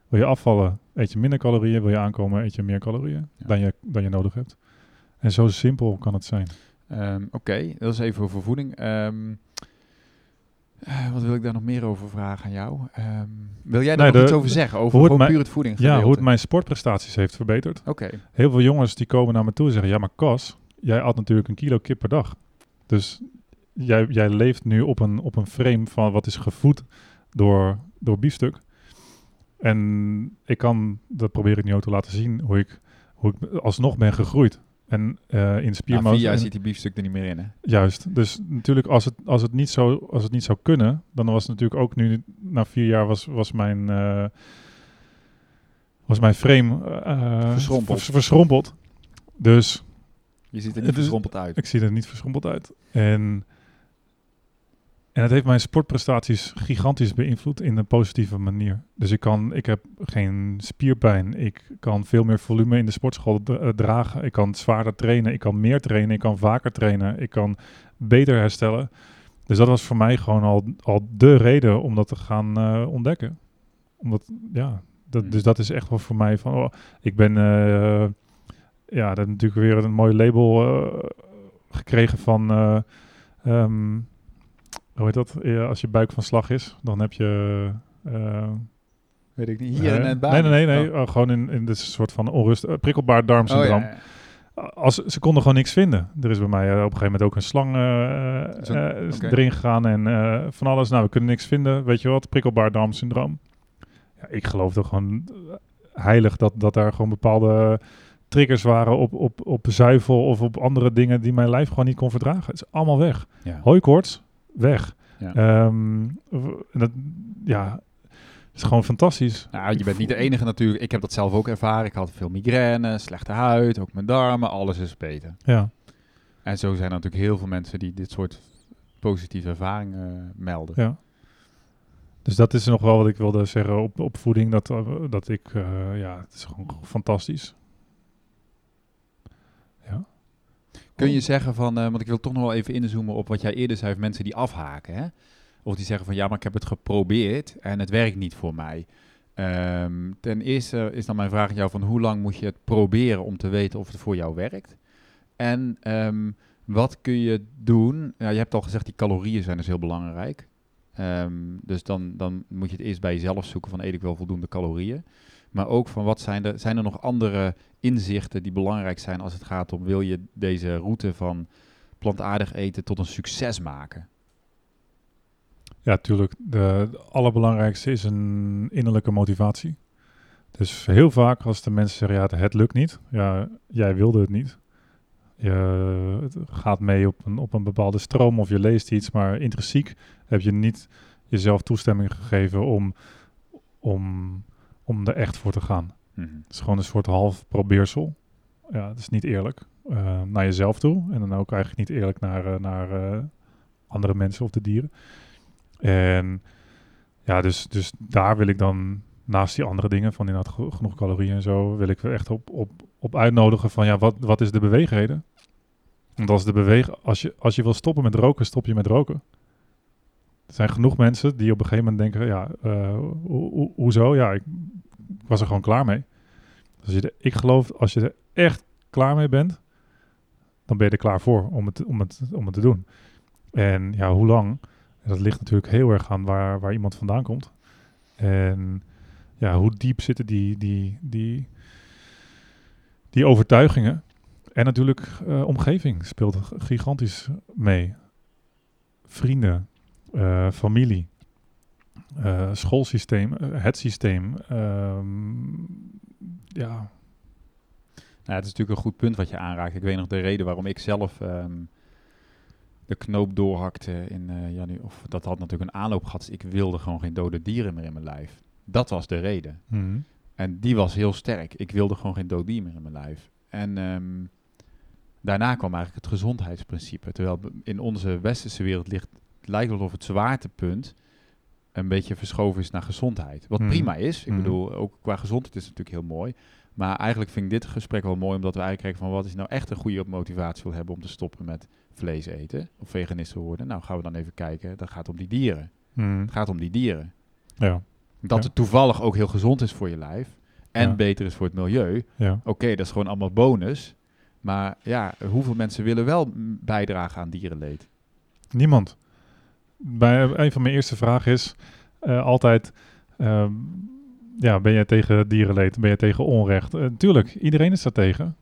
Wil je afvallen, eet je minder calorieën. Wil je aankomen, eet je meer calorieën Ja. dan, je, dan je nodig hebt. En zo simpel kan het zijn. Ehm, Oké, dat is even over voeding. Ehm, eh, wat wil ik daar nog meer over vragen aan jou? Ehm, wil jij daar Nee, nog de- iets over zeggen? Over hoe puur het voeding Ja, hoe het mijn sportprestaties heeft verbeterd. Oké, Heel veel jongens die komen naar me toe en zeggen... Ja, maar Cas, jij at natuurlijk een kilo kip per dag. Dus jij, jij leeft nu op een, op een frame van wat is gevoed door, door biefstuk. En ik kan, dat probeer ik nu ook te laten zien... hoe ik, hoe ik alsnog ben gegroeid. En eh in vier jaar zit die biefstuk er niet meer in hè? Juist. Dus natuurlijk, als het, als het, niet, zo, als het niet zou kunnen, dan was het natuurlijk ook nu, na vier jaar, was, was mijn. eh, was mijn frame eh, Verschrompeld. vers- verschrompeld. Dus Je ziet er niet verschrompeld uit. ik zie er niet verschrompeld uit. En, en het heeft mijn sportprestaties gigantisch beïnvloed in een positieve manier. Dus ik, kan, ik heb geen spierpijn. Ik kan veel meer volume in de sportschool eh, dragen. Ik kan zwaarder trainen. Ik kan meer trainen. Ik kan vaker trainen. Ik kan beter herstellen. Dus dat was voor mij gewoon al, al de reden om dat te gaan eh, ontdekken. Omdat, ja, dat, Hmm. dus dat is echt wel voor mij van, oh, ik ben, eh, ja, dat natuurlijk weer een mooi label gekregen van, eh, ehm, hoe heet dat? Als je buik van slag is, dan heb je... eh, Weet ik niet. Hier in het baan. Nee, nee, nee. nee Oh. oh, gewoon in, in dit soort van onrust, eh, prikkelbaar darmsyndroom. Oh, ja, ja. Als, ze konden gewoon niks vinden. Er is bij mij eh, op een gegeven moment ook een slang Zo- oké. erin gegaan en van alles. Nou, we kunnen niks vinden. Weet je wat? Prikkelbaar darmsyndroom. Ja, ik geloofde gewoon eh, heilig dat, dat daar gewoon bepaalde triggers waren op, op, op zuivel of op andere dingen die mijn lijf gewoon niet kon verdragen. Het is allemaal weg. Ja. Hooikoorts, weg. Ja. Ehm, dat, ja, het is gewoon fantastisch. Nou, je bent niet de enige natuurlijk. Ik heb dat zelf ook ervaren. Ik had veel migraine, slechte huid, ook mijn darmen. Alles is beter. Ja, En zo zijn er natuurlijk heel veel mensen die dit soort positieve ervaringen eh, melden. ja. Dus dat is nog wel wat ik wilde zeggen op, op voeding. Dat, eh, dat ik, eh, ja, het is gewoon fantastisch. Ja. Kun je zeggen van, eh, want ik wil toch nog wel even inzoomen op wat jij eerder zei, van mensen die afhaken. Hè? Of die zeggen van, ja, maar ik heb het geprobeerd en het werkt niet voor mij. Ehm, ten eerste is dan mijn vraag aan jou van, hoe lang moet je het proberen om te weten of het voor jou werkt? En ehm, wat kun je doen? Ja, je hebt al gezegd, die calorieën zijn dus heel belangrijk. Ehm, dus dan, dan moet je het eerst bij jezelf zoeken van, eet ik wel voldoende calorieën? Maar ook van, wat zijn er, zijn er nog andere inzichten die belangrijk zijn als het gaat om wil je deze route van plantaardig eten tot een succes maken? Ja, tuurlijk. De, allerbelangrijkste is een innerlijke motivatie. Dus heel vaak als de mensen zeggen, ja, het, het lukt niet. Ja, jij wilde het niet. Je het gaat mee op een, op een bepaalde stroom of je leest iets, maar intrinsiek heb je niet jezelf toestemming gegeven om, om, om er echt voor te gaan. Mhm. Het is gewoon een soort half probeersel. Ja, het is niet eerlijk eh, naar jezelf toe. En dan ook eigenlijk niet eerlijk naar, eh, naar eh, andere mensen of de dieren. En ja, dus, dus daar wil ik dan naast die andere dingen, van inderdaad ge- genoeg calorieën en zo, wil ik er echt op, op, op uitnodigen van ja, wat, wat is de beweegreden? Want als, de beweeg, als, je, als je wil stoppen met roken, stop je met roken. Er zijn genoeg mensen die op een gegeven moment denken, ja, ho- ho- hoezo? Ja, ik, ik was er gewoon klaar mee. Dus je ik geloof, als je er echt klaar mee bent, dan ben je er klaar voor om het, om het, om het te doen. En ja, hoe lang? Dat ligt natuurlijk heel erg aan waar, waar iemand vandaan komt. En ja, hoe diep zitten die, die, die, die overtuigingen? En natuurlijk eh, omgeving speelt gigantisch mee. Vrienden, eh, familie, eh, schoolsysteem, eh, het systeem. ehm, ja, Nou, het is natuurlijk een goed punt wat je aanraakt. Ik weet nog de reden waarom ik zelf ehm, de knoop doorhakte in eh janu. Of dat had natuurlijk een aanloop gehad. Dus ik wilde gewoon geen dode dieren meer in mijn lijf. Dat was de reden. mhm, En die was heel sterk. Ik wilde gewoon geen dood dier meer in mijn lijf. En ehm, daarna kwam eigenlijk het gezondheidsprincipe. Terwijl in onze westerse wereld ligt, het lijkt wel of het zwaartepunt een beetje verschoven is naar gezondheid. Wat Mhm. prima is. Ik Mhm. bedoel, ook qua gezondheid is het natuurlijk heel mooi. Maar eigenlijk vind ik dit gesprek wel mooi, omdat we eigenlijk kijken van wat is nou echt een goede motivatie wil hebben om te stoppen met vlees eten of veganist te worden. Nou, gaan we dan even kijken. Dat gaat om die dieren. mhm, Het gaat om die dieren. ja, Dat Ja. het toevallig ook heel gezond is voor je lijf en Ja. beter is voor het milieu. Oké, dat is gewoon allemaal bonus. Maar ja, hoeveel mensen willen wel bijdragen aan dierenleed? Niemand. Bij, een van mijn eerste vragen is eh, altijd: ehm, ja, ben jij tegen dierenleed? Ben je tegen onrecht? Eh, tuurlijk, iedereen is daar tegen.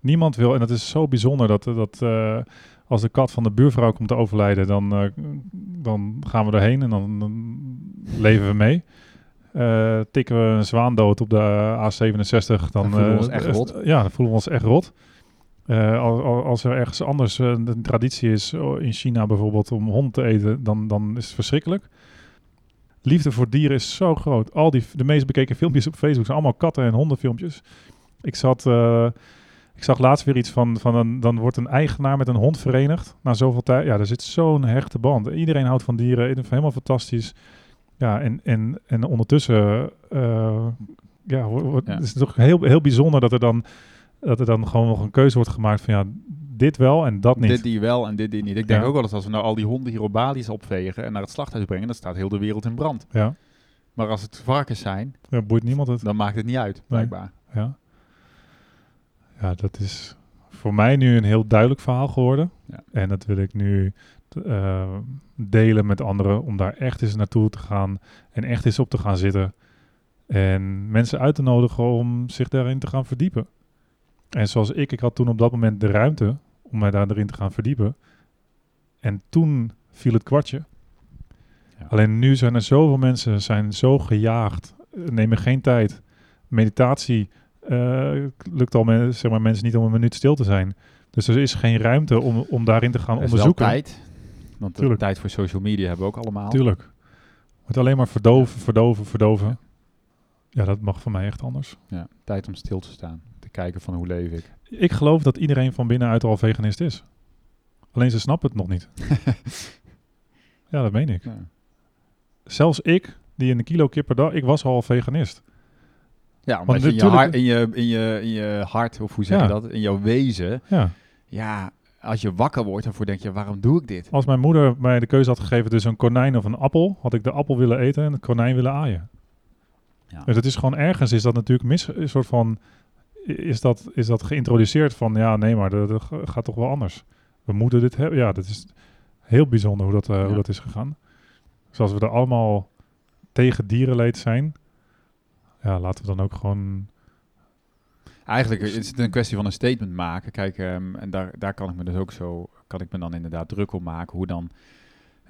Niemand wil, en het is zo bijzonder dat, dat eh, als de kat van de buurvrouw komt te overlijden, dan, dan gaan we erheen en dan, dan leven we mee. Tikken we een zwaan dood op de A67, dan, Dan voelen we ons echt rot. Ja, dan voelen we ons echt rot. Eh, al- al- als er ergens anders eh, een traditie is, in China bijvoorbeeld, om hond te eten, dan, dan is het verschrikkelijk. Liefde voor dieren is zo groot. Al die, de meest bekeken filmpjes op Facebook zijn allemaal katten- en hondenfilmpjes. Ik zat, eh, ik zag laatst weer iets van, van een, dan wordt een eigenaar met een hond verenigd na zoveel tijd. Ja, er zit zo'n hechte band. Iedereen houdt van dieren, helemaal fantastisch. Ja, en, en, en ondertussen, eh, ja, wo- Ja. het is toch heel, heel bijzonder dat er dan dat er dan gewoon nog een keuze wordt gemaakt van ja, dit wel en dat niet. Dit die wel en dit die niet. Ik denk Ja. ook wel dat als we nou al die honden hier op Bali's opvegen en naar het slachthuis brengen, dan staat heel de wereld in brand. Ja, Maar als het varkens zijn, ja, boeit niemand het. dan maakt het niet uit, blijkbaar. Ja. ja, dat is voor mij nu een heel duidelijk verhaal geworden. Ja. En dat wil ik nu eh, delen met anderen om daar echt eens naartoe te gaan en echt eens op te gaan zitten. En mensen uit te nodigen om zich daarin te gaan verdiepen. En zoals ik, ik had toen op dat moment de ruimte om mij daarin te gaan verdiepen. En toen viel het kwartje. Ja. Alleen nu zijn er zoveel mensen zijn zo gejaagd, nemen geen tijd. Meditatie eh, lukt al men, zeg maar, mensen niet om een minuut stil te zijn. Dus er is geen ruimte om, om daarin te gaan Er is wel onderzoeken. tijd. Want de Tuurlijk. tijd voor social media hebben we ook allemaal. Tuurlijk. Moet alleen maar verdoven, verdoven, verdoven. Ja, dat mag voor mij echt anders. Ja, tijd om stil te staan. Kijken van hoe leef ik. Ik geloof dat iedereen van binnenuit al veganist is. Alleen ze snappen het nog niet. <laughs> ja, dat meen ik. Ja. Zelfs ik, die een kilo kip per dag, ik was al veganist. Ja, maar in, je hart, in, je, in, je, in je hart, of hoe zeg Ja. je dat, in jouw wezen, Ja. ja, als je wakker wordt, dan denk je, waarom doe ik dit? Als mijn moeder mij de keuze had gegeven tussen een konijn of een appel, had ik de appel willen eten en het konijn willen aaien. Ja. Dus het is gewoon ergens is dat natuurlijk mis, een soort van is dat, is dat geïntroduceerd van ja, nee, maar dat, dat gaat toch wel anders. We moeten dit hebben. Ja, dat is heel bijzonder hoe dat, eh, hoe dat is gegaan. Dus als we er allemaal tegen dierenleed zijn, ja, laten we dan ook gewoon. Eigenlijk is het een kwestie van een statement maken. Kijk, ehm, en daar, daar kan ik me dus ook zo, kan ik me dan inderdaad druk om maken. Hoe dan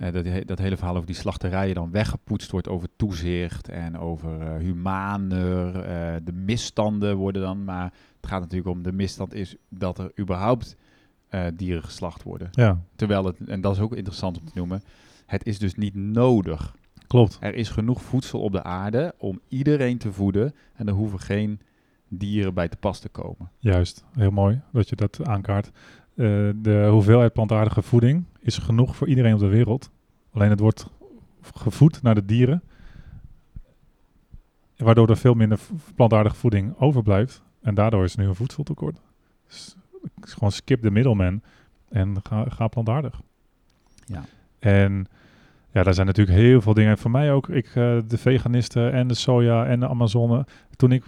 eh, dat, dat hele verhaal over die slachterijen dan weggepoetst wordt over toezicht en over eh, humaner. eh, de misstanden worden dan, maar het gaat natuurlijk om de misstand is dat er überhaupt dieren geslacht worden. Ja, Terwijl het, en dat is ook interessant om te noemen, het is dus niet nodig Klopt. Er is genoeg voedsel op de aarde om iedereen te voeden en er hoeven geen dieren bij te pas te komen. Juist, heel mooi dat je dat aankaart. Eh, de hoeveelheid plantaardige voeding is genoeg voor iedereen op de wereld. Alleen het wordt gevoed naar de dieren, waardoor er veel minder plantaardige voeding overblijft. En daardoor is er nu een voedseltekort. Dus gewoon skip de middleman en ga, ga plantaardig. Ja. En ja, daar zijn natuurlijk heel veel dingen. Voor mij ook, ik, eh, de veganisten en de soja en de Amazone. Toen ik,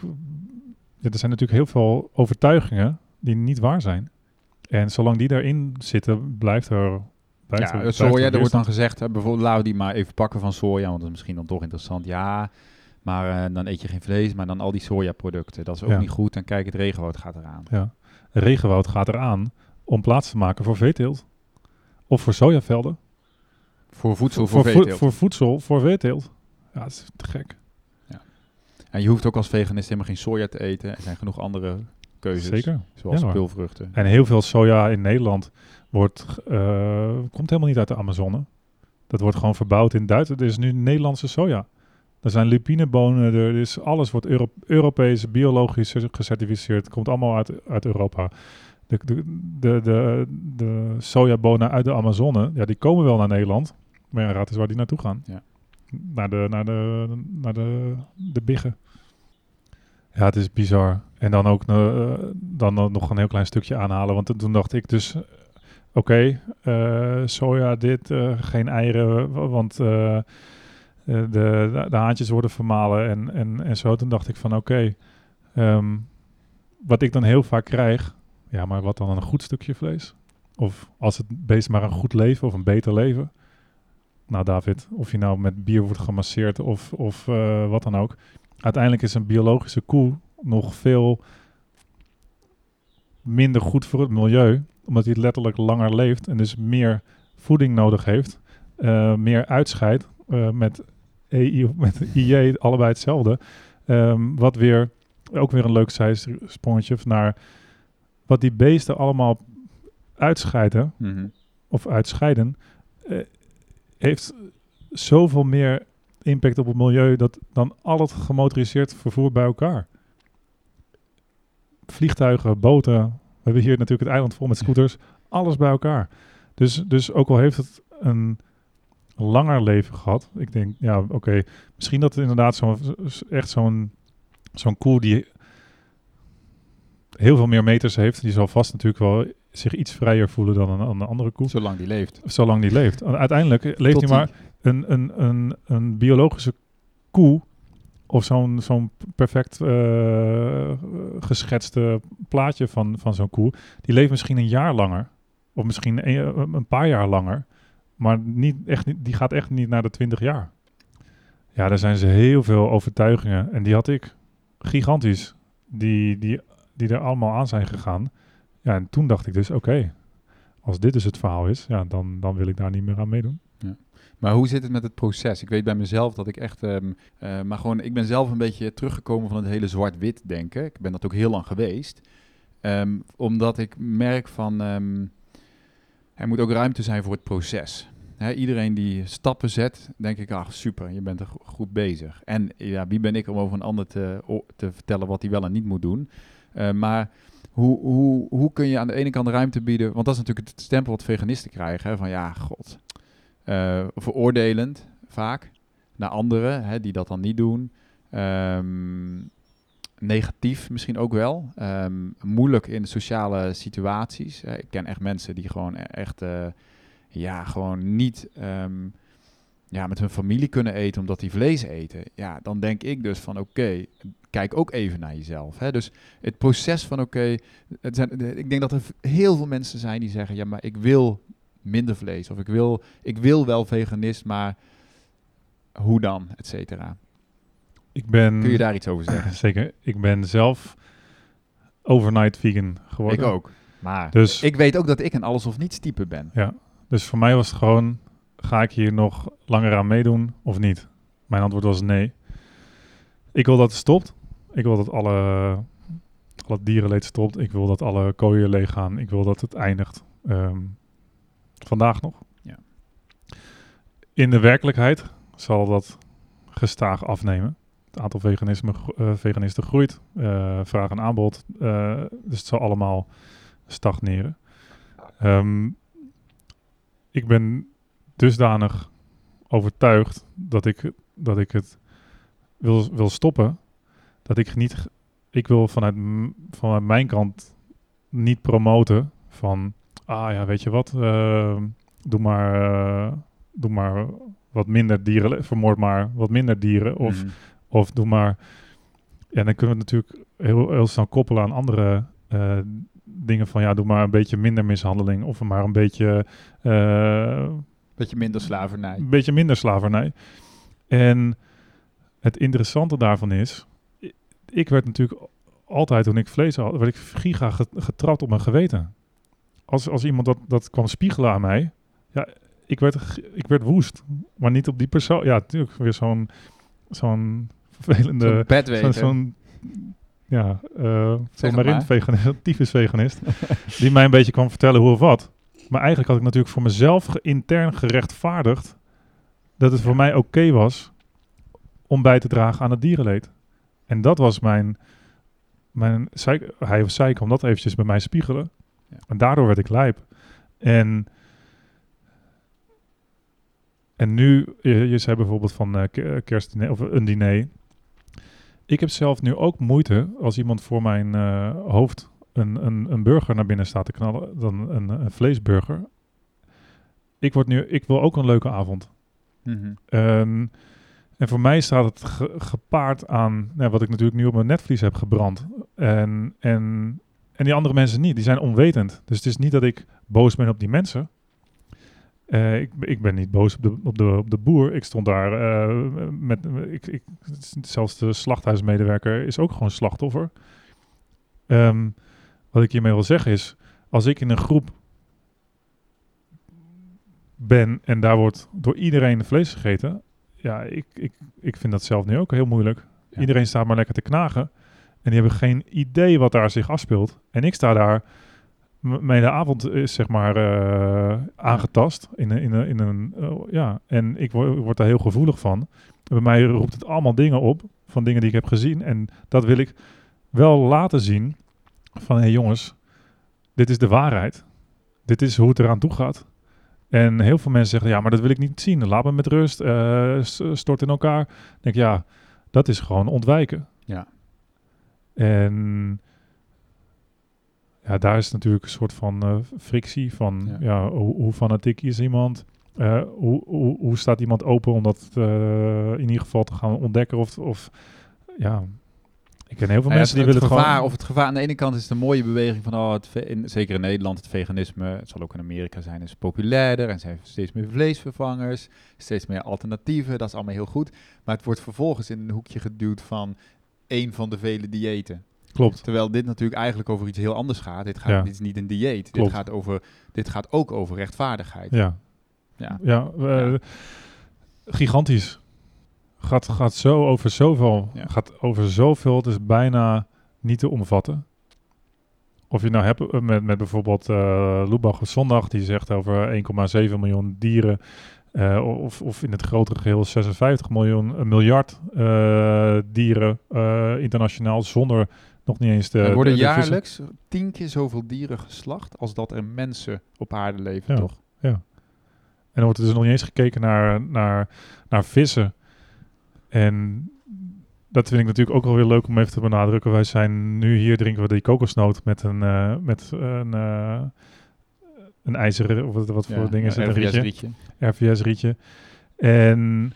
ja, er zijn natuurlijk heel veel overtuigingen die niet waar zijn. En zolang die daarin zitten, blijft er. Blijft Ja, er, blijft soja, er wordt dan gezegd, hè, bijvoorbeeld laten we die maar even pakken van soja, want dat is misschien dan toch interessant. Ja, maar eh, dan eet je geen vlees, maar dan al die sojaproducten, dat is ook Ja. niet goed. En kijk, het regenwoud gaat eraan. Ja. Regenwoud gaat eraan om plaats te maken voor veeteelt. Of voor sojavelden. Voor voedsel, voor, voor, veeteelt. voor voedsel, voor veeteelt. Ja, dat is te gek. En je hoeft ook als veganist helemaal geen soja te eten. Er zijn genoeg andere keuzes, Zeker. zoals Ja, pulvruchten. En heel veel soja in Nederland wordt, eh, komt helemaal niet uit de Amazone. Dat wordt gewoon verbouwd in Duitsland. Er is nu Nederlandse soja. Er zijn lupinebonen, er is alles wordt Euro Europees, biologisch gecertificeerd. Komt allemaal uit, uit Europa. De, de, de, de, de sojabonen uit de Amazone, ja, die komen wel naar Nederland. Maar ja, raad eens waar die naartoe gaan. Ja. Naar de, naar de, naar de, de biggen. Ja, het is bizar. En dan ook eh, dan nog een heel klein stukje aanhalen. Want toen dacht ik dus, eh, oké, eh, soja dit, eh, geen eieren, wa- want de, de, de haantjes worden vermalen en, en, en zo. Toen dacht ik van, oké, ehm, wat ik dan heel vaak krijg, ja, maar wat dan een goed stukje vlees? Of als het beest maar een goed leven of een beter leven? Nou, David, of je nou met bier wordt gemasseerd of, of wat dan ook. Uiteindelijk is een biologische koe nog veel minder goed voor het milieu, omdat hij letterlijk langer leeft en dus meer voeding nodig heeft, eh, meer uitscheidt eh, met EI of met <laughs> IJ, allebei hetzelfde. Ehm, wat weer ook weer een leuk zijsprongetje naar wat die beesten allemaal uitscheiden Mhm. of uitscheiden, eh, heeft zoveel meer impact op het milieu dat dan al het gemotoriseerd vervoer bij elkaar. Vliegtuigen, boten, we hebben hier natuurlijk het eiland vol met scooters, alles bij elkaar. Dus, dus ook al heeft het een langer leven gehad, ik denk, ja, oké, misschien dat het inderdaad zo'n echt zo'n zo'n koe die heel veel meer meters heeft, die zal vast natuurlijk wel zich iets vrijer voelen dan een, een andere koe. Zolang die leeft. Zolang die leeft. Uiteindelijk leeft hij maar een, een, een, een biologische koe of zo'n zo'n perfect eh, geschetste plaatje van, van zo'n koe, die leeft misschien een jaar langer. Of misschien een, een paar jaar langer. Maar niet, echt, die gaat echt niet naar de 20 jaar. Ja, daar zijn ze heel veel overtuigingen. En die had ik gigantisch. Die, die, die er allemaal aan zijn gegaan. Ja, en toen dacht ik dus, oké, als dit dus het verhaal is, ja, dan, dan wil ik daar niet meer aan meedoen. Maar hoe zit het met het proces? Ik weet bij mezelf dat ik echt... ehm, eh, maar gewoon, ik ben zelf een beetje teruggekomen van het hele zwart-wit denken. Ik ben dat ook heel lang geweest. Ehm, omdat ik merk van... ehm, er moet ook ruimte zijn voor het proces. Iedereen die stappen zet, denk ik, ach super, je bent er go- goed bezig. En ja, wie ben ik om over een ander te, te vertellen wat hij wel en niet moet doen? Eh, maar hoe, hoe, hoe kun je aan de ene kant ruimte bieden? Want dat is natuurlijk het stempel wat veganisten krijgen. Van ja, god, eh, veroordelend vaak naar anderen hè, die dat dan niet doen. Ehm, negatief misschien ook wel. Ehm, moeilijk in sociale situaties. Ik ken echt mensen die gewoon e- echt, eh, ja, gewoon niet ehm, ja, met hun familie kunnen eten omdat die vlees eten. Ja, dan denk ik dus van oké, kijk ook even naar jezelf. Hè? Dus het proces van oké, ik denk dat er heel veel mensen zijn die zeggen ja, maar ik wil minder vlees of ik wil, ik wil wel veganist, maar hoe dan, et cetera. Ik ben... Kun je daar iets over zeggen? <clears throat> Zeker. Ik ben zelf overnight vegan geworden. Ik ook. Maar Dus, ik weet ook dat ik een alles of niets type ben. ja, dus voor mij was het gewoon, ga ik hier nog langer aan meedoen of niet? Mijn antwoord was nee. Ik wil dat het stopt. Ik wil dat alle, alle dierenleed stopt. Ik wil dat alle kooien leeg gaan. Ik wil dat het eindigt. Ehm, vandaag nog. Ja. In de werkelijkheid zal dat gestaag afnemen. Het aantal veganisme, uh, veganisten groeit, uh, vraag en aanbod. Uh, dus het zal allemaal stagneren. Um, ik ben dusdanig overtuigd dat ik, dat ik het wil, wil stoppen. Dat ik niet. Ik wil vanuit, vanuit mijn kant niet promoten van. Ah ja, weet je wat? doe maar. doe maar wat minder dieren, vermoord maar wat minder dieren. Of, mm. of doe maar. Ja, dan kunnen we het natuurlijk heel, heel snel koppelen aan andere uh, dingen van ja, doe maar een beetje minder mishandeling of maar een beetje. Uh, beetje minder slavernij. Een beetje minder slavernij. En het interessante daarvan is, ik werd natuurlijk altijd toen ik vlees had, werd ik giga getrapt op mijn geweten. Als, als iemand dat, dat kwam spiegelen aan mij, ja, ik werd, ik werd woest. Maar niet op die persoon. Ja, natuurlijk weer zo'n zo'n vervelende... Zo'n Zo'n ja, uh, zeg maar in, veganist, tyfus veganist. die mij een beetje kwam vertellen hoe of wat. Maar eigenlijk had ik natuurlijk voor mezelf intern gerechtvaardigd dat het voor mij oké was om bij te dragen aan het dierenleed. En dat was mijn, mijn hij of zij kwam dat eventjes bij mij spiegelen. Ja. En daardoor werd ik lijp. En en nu, je, je zei bijvoorbeeld van uh, kerstdiner of een diner. Ik heb zelf nu ook moeite als iemand voor mijn uh, hoofd een, een, een burger naar binnen staat te knallen, dan een, een vleesburger. Ik, word nu, ik wil ook een leuke avond. Mm -hmm. um, en voor mij staat het ge gepaard aan nou, wat ik natuurlijk nu op mijn netvlies heb gebrand. En, en, en die andere mensen niet, die zijn onwetend. Dus het is niet dat ik boos ben op die mensen. Uh, ik, ik, ben niet boos op de, op de, op de boer. Ik stond daar uh, met. Ik, ik, zelfs de slachthuismedewerker is ook gewoon slachtoffer. Um, wat ik hiermee wil zeggen is: als ik in een groep ben en daar wordt door iedereen vlees gegeten. Ja, ik, ik, ik vind dat zelf nu ook heel moeilijk. Ja. Iedereen staat maar lekker te knagen. En die hebben geen idee wat daar zich afspeelt. En ik sta daar mijn avond is zeg maar uh, aangetast in, in, in, een uh, ja en ik word, word daar heel gevoelig van. Bij mij roept het allemaal dingen op van dingen die ik heb gezien en dat wil ik wel laten zien van hé hey jongens, dit is de waarheid. Dit is hoe het eraan toe gaat. En heel veel mensen zeggen ja, maar dat wil ik niet zien. Laat me met rust, uh, stort in elkaar. Ik denk ja, dat is gewoon ontwijken. Ja. En ja, daar is natuurlijk een soort van uh, frictie van ja. hoe, hoe, fanatiek is iemand? Uh, hoe, hoe, hoe, staat iemand open om dat uh, in ieder geval te gaan ontdekken? Of, of ja, ik ken heel veel nou mensen die willen gevaar, gewoon... Of het gevaar, aan de ene kant is het een mooie beweging van, oh, het in, zeker in Nederland, het veganisme, het zal ook in Amerika zijn, is populairder en zijn steeds meer vleesvervangers, steeds meer alternatieven, dat is allemaal heel goed. Maar het wordt vervolgens in een hoekje geduwd van één van de vele diëten. Klopt. Terwijl dit natuurlijk eigenlijk over iets heel anders gaat. Dit, gaat, dit is niet een dieet. Dit gaat, over, dit gaat ook over rechtvaardigheid. Ja. Ja. ja, uh, gigantisch. Gaat, gaat zo over zoveel. Ja. Gaat over zoveel. Het is bijna niet te omvatten. Of je nou hebt eh, met, met bijvoorbeeld uh, Lubach Zondag, die zegt over 1,7 miljoen dieren. Uh, of, of in het grotere geheel 56 miljoen, een miljard uh, dieren uh, internationaal zonder nog niet eens de... Er worden de, de jaarlijks tien keer zoveel dieren geslacht als dat er mensen op aarde leven, ja, toch? Ja. En dan wordt er dus nog niet eens gekeken naar, naar, naar vissen. En dat vind ik natuurlijk ook wel weer leuk om even te benadrukken. Wij zijn nu hier, drinken we die kokosnoot met een, met een, een ijzeren, of wat, wat voor ja, ding is ja, het? RVS Een rietje. RVS-rietje. En,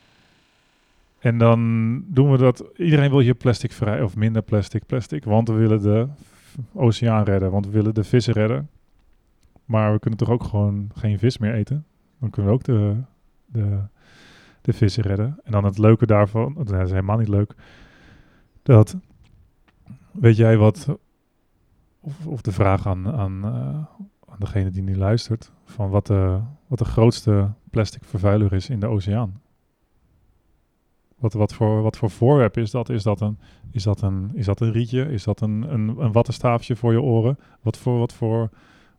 en dan doen we dat. Iedereen wil hier plastic vrij of minder plastic, plastic. Want we willen de oceaan redden, want we willen de vissen redden. Maar we kunnen toch ook gewoon geen vis meer eten? Dan kunnen we ook de, de, de vissen redden. En dan het leuke daarvan, dat is helemaal niet leuk, dat, weet jij wat, of, of de vraag aan, aan, uh, aan degene die nu luistert, van wat de, wat de grootste plastic vervuiler is in de oceaan? Wat, wat, voor, wat voor voorwerp is dat? Is dat een, is dat een, is dat een rietje? Is dat een, een, een wattenstaafje voor je oren? Wat voor, wat, voor,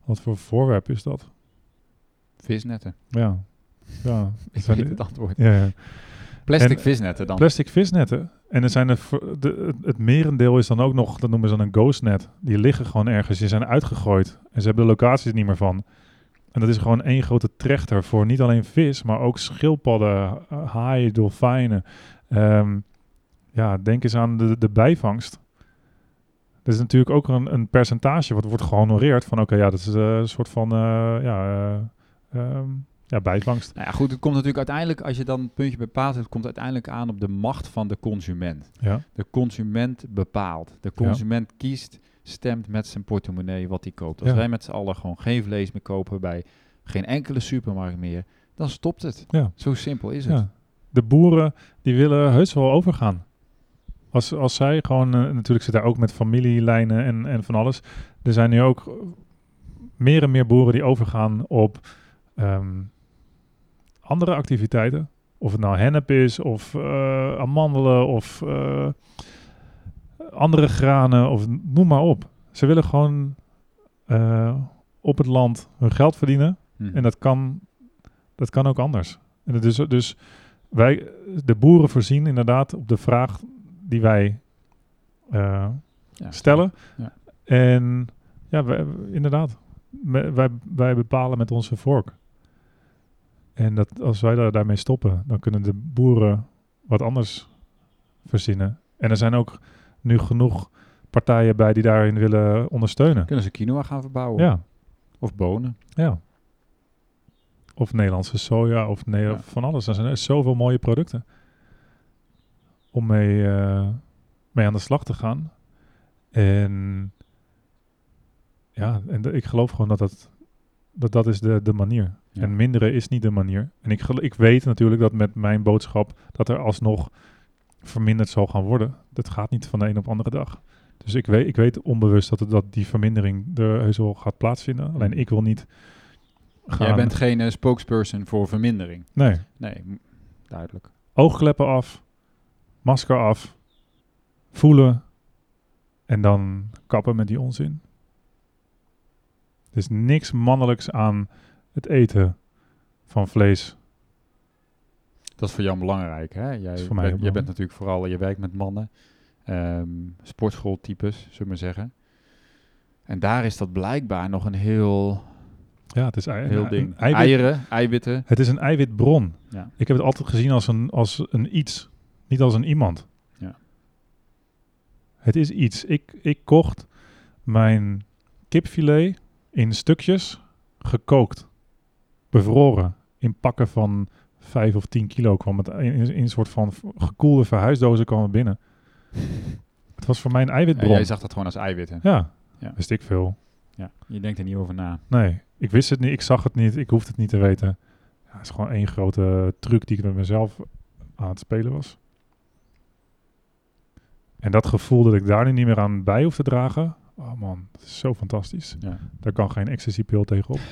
wat voor voorwerp is dat? Visnetten. Ja. ja. <laughs> Ik weet het antwoord. Ja, ja. Plastic En- visnetten dan. Plastic visnetten. En er zijn de, het, merendeel is dan ook nog, dat noemen ze dan een ghost net. Die liggen gewoon ergens, die zijn uitgegooid. En ze hebben de locaties niet meer van. En dat is gewoon één grote trechter voor niet alleen vis, maar ook schildpadden, eh, haaien, dolfijnen. Ehm, ja, denk eens aan de, de bijvangst. Er is natuurlijk ook een, een percentage wat wordt gehonoreerd van oké, ja, dat is eh, een soort van eh, ja, eh, ehm, ja, bijvangst. Nou ja, goed, het komt natuurlijk uiteindelijk, als je dan het puntje bepaalt, het komt uiteindelijk aan op de macht van de consument. Ja, De consument bepaalt. De consument kiest, stemt met zijn portemonnee wat hij koopt. Als Ja. wij met z'n allen gewoon geen vlees meer kopen bij geen enkele supermarkt meer, dan stopt het. ja. Zo simpel is het. Ja. De boeren die willen heus wel overgaan. Als, als zij gewoon, eh, natuurlijk zit daar ook met familielijnen en, en van alles. Er zijn nu ook meer en meer boeren die overgaan op ehm, andere activiteiten. Of het nou hennep is, of eh, amandelen, of eh, andere granen, of noem maar op. Ze willen gewoon eh, op het land hun geld verdienen. Hm. En dat kan, dat kan ook anders. En is dus wij, de boeren voorzien inderdaad op de vraag die wij Ja. stellen. Ja. En ja, wij, inderdaad, wij, wij bepalen met onze vork. En dat, als wij daar, daarmee stoppen, dan kunnen de boeren wat anders verzinnen. En er zijn ook nu genoeg partijen bij die daarin willen ondersteunen. Kunnen ze quinoa gaan verbouwen? Ja, Of bonen? ja. Of Nederlandse soja, of Ja. van alles. Er zijn zoveel mooie producten om mee, eh, mee aan de slag te gaan. En ja, en de- ik geloof gewoon dat dat, dat, dat is de, de manier. Ja. En minderen is niet de manier. En ik, ik weet natuurlijk dat met mijn boodschap dat er alsnog verminderd zal gaan worden. Dat gaat niet van de een op de andere dag. Dus ik weet, ik weet onbewust dat, het, dat die vermindering er heus wel gaat plaatsvinden. Alleen ik wil niet gaan... Jij bent geen eh, spokesperson voor vermindering. Nee, Nee, duidelijk. oogkleppen af, masker af, voelen en dan kappen met die onzin. Er is niks mannelijks aan het eten van vlees. Dat is voor jou belangrijk, hè? Jij, bent, jij bent natuurlijk vooral, je werkt met mannen, ehm sportschooltypes, zullen we maar zeggen. En daar is dat blijkbaar nog een heel, Ja, het is heel ding. eiwit- Eieren, eiwitten. Het is een eiwitbron. Ja. Ik heb het altijd gezien als een, als een iets, niet als een iemand. Ja. Het is iets. Ik, ik kocht mijn kipfilet in stukjes gekookt, bevroren, in pakken van 5 of 10 kilo kwam het in, in een soort van gekoelde verhuisdozen kwam het binnen. Het was voor mij een En eiwitbron. jij zag dat gewoon als eiwitten. Ja, Ja. wist ik veel. Ja. Je denkt er niet over na. Nee, ik wist het niet, ik zag het niet, ik hoefde het niet te weten. Ja, het is gewoon één grote truc die ik met mezelf aan het spelen was. En dat gevoel dat ik daar nu niet meer aan bij hoef te dragen, oh man, dat is zo fantastisch. Ja. Daar kan geen ecstasy-pil tegenop. <laughs>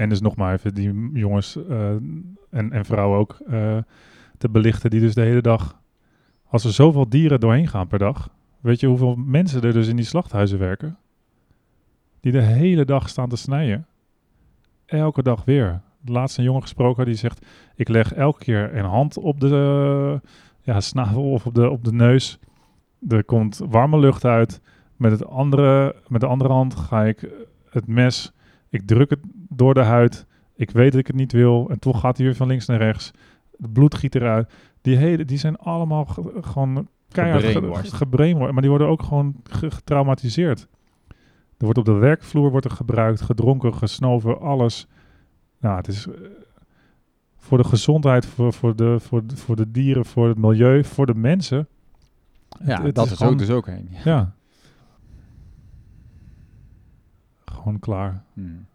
en dus nog maar even die jongens eh, en, en vrouwen ook eh, te belichten die dus de hele dag, als er zoveel dieren doorheen gaan per dag, weet je hoeveel mensen er dus in die slachthuizen werken? Die de hele dag staan te snijden. Elke dag weer. De laatste een jongen gesproken die zegt, ik leg elke keer een hand op de ja, snavel of op de, op de neus. Er komt warme lucht uit. Met, het andere, met de andere hand ga ik het mes, ik druk het door de huid. Ik weet dat ik het niet wil en toch gaat hij weer van links naar rechts. Het bloed giet eruit. Die, hele, die zijn allemaal ge- gewoon keihard ge- Gebrainwashed. Maar die worden ook gewoon ge- getraumatiseerd. Er wordt op de werkvloer wordt er gebruikt, gedronken, gesnoven, alles. Nou, het is eh, voor de gezondheid, voor, voor, de, voor, de, voor de dieren, voor het milieu, voor de mensen. Ja, Het- het dat is, gewoon- ook dus ook een. Ja. Gewoon klaar. Hmm.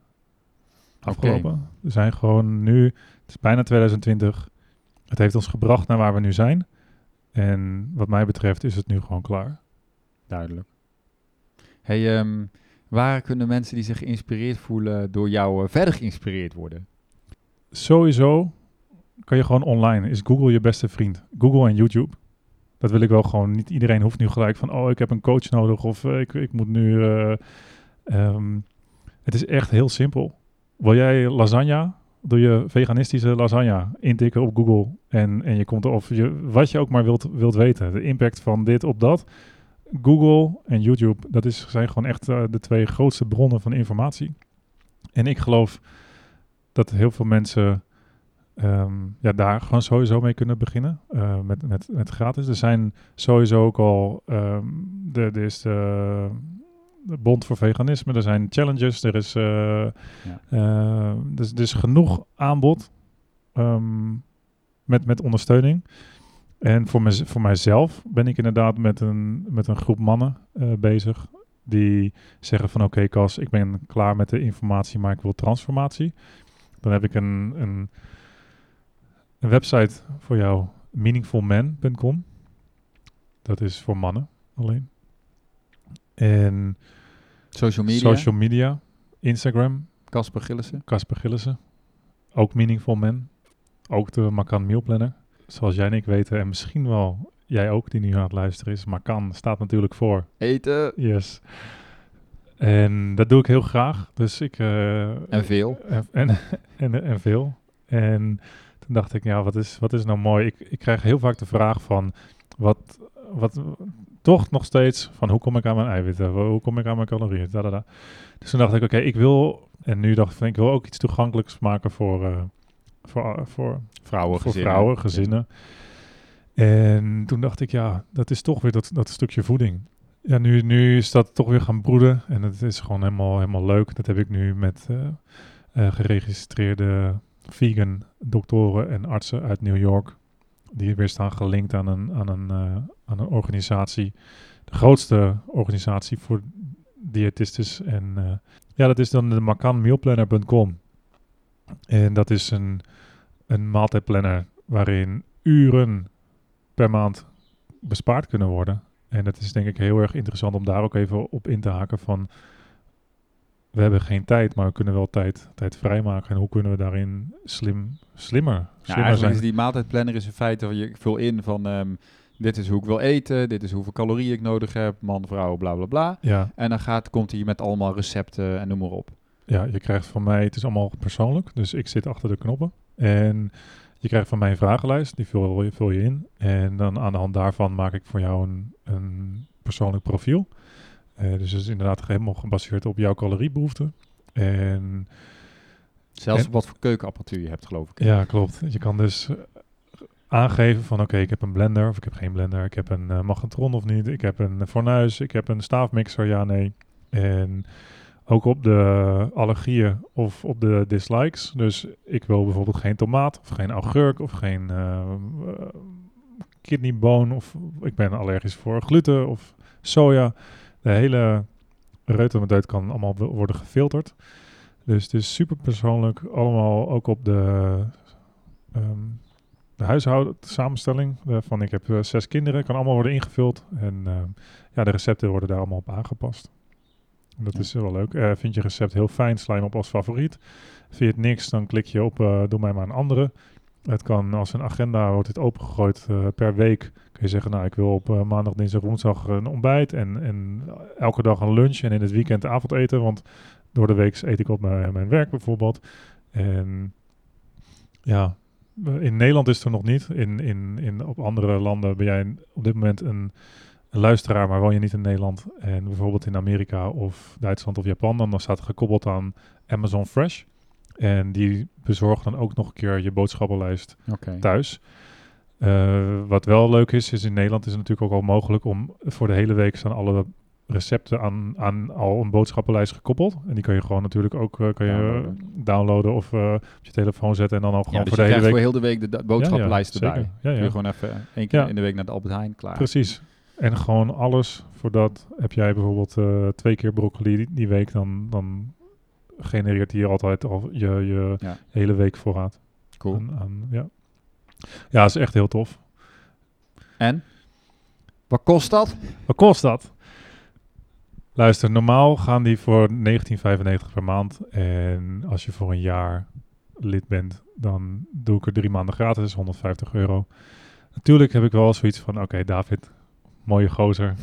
Afgelopen. We zijn gewoon nu, het is bijna 2020. Het heeft ons gebracht naar waar we nu zijn. En wat mij betreft is het nu gewoon klaar. Duidelijk. Hey, ehm, waar kunnen mensen die zich geïnspireerd voelen door jou eh, verder geïnspireerd worden? Sowieso kan je gewoon online, is Google je beste vriend. Google en YouTube. Dat wil ik wel gewoon. Niet iedereen hoeft nu gelijk van, oh, ik heb een coach nodig of eh, ik, ik moet nu... eh, ehm, het is echt heel simpel. Wil jij lasagne? doe je veganistische lasagne intikken op Google. En, en je komt er, of je, wat je ook maar wilt, wilt weten. De impact van dit op dat. Google en YouTube, dat is, zijn gewoon echt eh, de twee grootste bronnen van informatie. En ik geloof dat heel veel mensen ehm, ja, daar gewoon sowieso mee kunnen beginnen. eh, met, met, met gratis. Er zijn sowieso ook al. ehm de, is de, de Bond voor Veganisme. Er zijn challenges. Er is, eh, eh, dus, dus genoeg aanbod. ehm, met, met ondersteuning. En voor, mez- voor mijzelf ben ik inderdaad met een, met een groep mannen eh, bezig. Die zeggen van oké Cas, ik ben klaar met de informatie, maar ik wil transformatie. Dan heb ik een, een, een website voor jou, meaningfulman.com. Dat is voor mannen alleen. En Social media. social media, Instagram, Casper Gillissen. Casper Gillissen. Ook Meaningful Man. Ook de Macan Meal Planner. Zoals jij en ik weten, en misschien wel jij ook die nu aan het luisteren is. Macan staat natuurlijk voor. Eten. Yes. En dat doe ik heel graag. Dus ik... eh, En veel. en, en, en, en veel. En toen dacht ik, ja, wat is, wat is nou mooi? Ik, ik krijg heel vaak de vraag van, wat, wat, toch nog steeds van, hoe kom ik aan mijn eiwitten? Hoe kom ik aan mijn calorieën? Da, da, da. Dus toen dacht ik, oké, ik wil, en nu dacht ik, ik wil ook iets toegankelijks maken voor, eh, voor, voor, Vrouwen, voor gezinnen. vrouwen, gezinnen. En toen dacht ik, ja, dat is toch weer dat, dat stukje voeding. Ja, nu, nu is dat toch weer gaan broeden. En het is gewoon helemaal, helemaal leuk. Dat heb ik nu met eh, eh, geregistreerde vegan doktoren en artsen uit New York. Die weer staan gelinkt aan een, aan een, eh, aan een organisatie. De grootste organisatie voor diëtistes. En eh, ja, dat is dan de macanmealplanner.com. En dat is een, een maaltijdplanner waarin uren per maand bespaard kunnen worden. En dat is denk ik heel erg interessant om daar ook even op in te haken van... We hebben geen tijd, maar we kunnen wel tijd, tijd vrijmaken. En hoe kunnen we daarin slim, slimmer, Ja, slimmer zijn? is die maaltijdplanner is in feite, je vul in van ehm, dit is hoe ik wil eten, dit is hoeveel calorieën ik nodig heb, man, vrouw, bla bla bla. Ja, En dan gaat, komt hij met allemaal recepten en noem maar op. ja, je krijgt van mij, het is allemaal persoonlijk, dus ik zit achter de knoppen. En je krijgt van mij een vragenlijst, die vul je, vul je in. En dan aan de hand daarvan maak ik voor jou een, een persoonlijk profiel. Eh, dus het is inderdaad helemaal gebaseerd op jouw caloriebehoeften. En Zelfs En- wat voor keukenapparatuur je hebt, geloof ik. ja, klopt. Je kan dus aangeven van oké, ik heb een blender of ik heb geen blender. Ik heb een eh, magnetron of niet. Ik heb een fornuis. Ik heb een staafmixer, ja, nee. En ook op de allergieën of op de dislikes. Dus ik wil bijvoorbeeld geen tomaat of geen augurk of geen eh, eh, kidneyboon. Of ik ben allergisch voor gluten of soja. De hele reutemeteut kan allemaal wo- worden gefilterd. Dus het is super persoonlijk. Allemaal ook op de, ehm de huishouden samenstelling. eh, van ik heb eh, zes kinderen. Kan allemaal worden ingevuld. En ehm, ja, de recepten worden daar allemaal op aangepast. En Dat Ja. is wel leuk. Eh, vind je recept heel fijn, sla je hem op als favoriet. Vind je het niks, dan klik je op eh, doe mij maar een andere. Het kan als een agenda, wordt het opengegooid eh, per week. Kun je zeggen, nou ik wil op eh, maandag, dinsdag, woensdag een ontbijt. En, en elke dag een lunch en in het weekend avondeten. Want door de week eet ik op mijn, mijn werk bijvoorbeeld. En ja, eh, in Nederland is het er nog niet. In, in, in, op andere landen ben jij op dit moment een, een luisteraar, maar woon je niet in Nederland. En bijvoorbeeld in Amerika of Duitsland of Japan, dan staat het gekoppeld aan Amazon Fresh. En die bezorgen dan ook nog een keer je boodschappenlijst thuis. Eh, wat wel leuk is, is in Nederland is het natuurlijk ook al mogelijk om voor de hele week staan alle recepten aan, aan al een boodschappenlijst gekoppeld. En die kun je gewoon natuurlijk ook kun je Downloaden. downloaden of eh, op je telefoon zetten en dan ook Ja, gewoon dus voor de hele krijgt week. voor heel de week de boodschappenlijst Ja, ja, erbij. Kun je gewoon even één keer in de week naar de Albert Heijn, klaar. Precies. En gewoon alles. Voor dat heb jij bijvoorbeeld eh, twee keer broccoli die, die week, dan, dan genereert hij altijd al je, je hele week voorraad. Cool. Ja. ja, is echt heel tof. En? Wat kost dat? Wat kost dat? Luister, normaal gaan die voor 19,95 per maand. En als je voor een jaar lid bent, dan doe ik er drie maanden gratis, dat is 150 euro. Natuurlijk heb ik wel zoiets van, oké David, mooie gozer,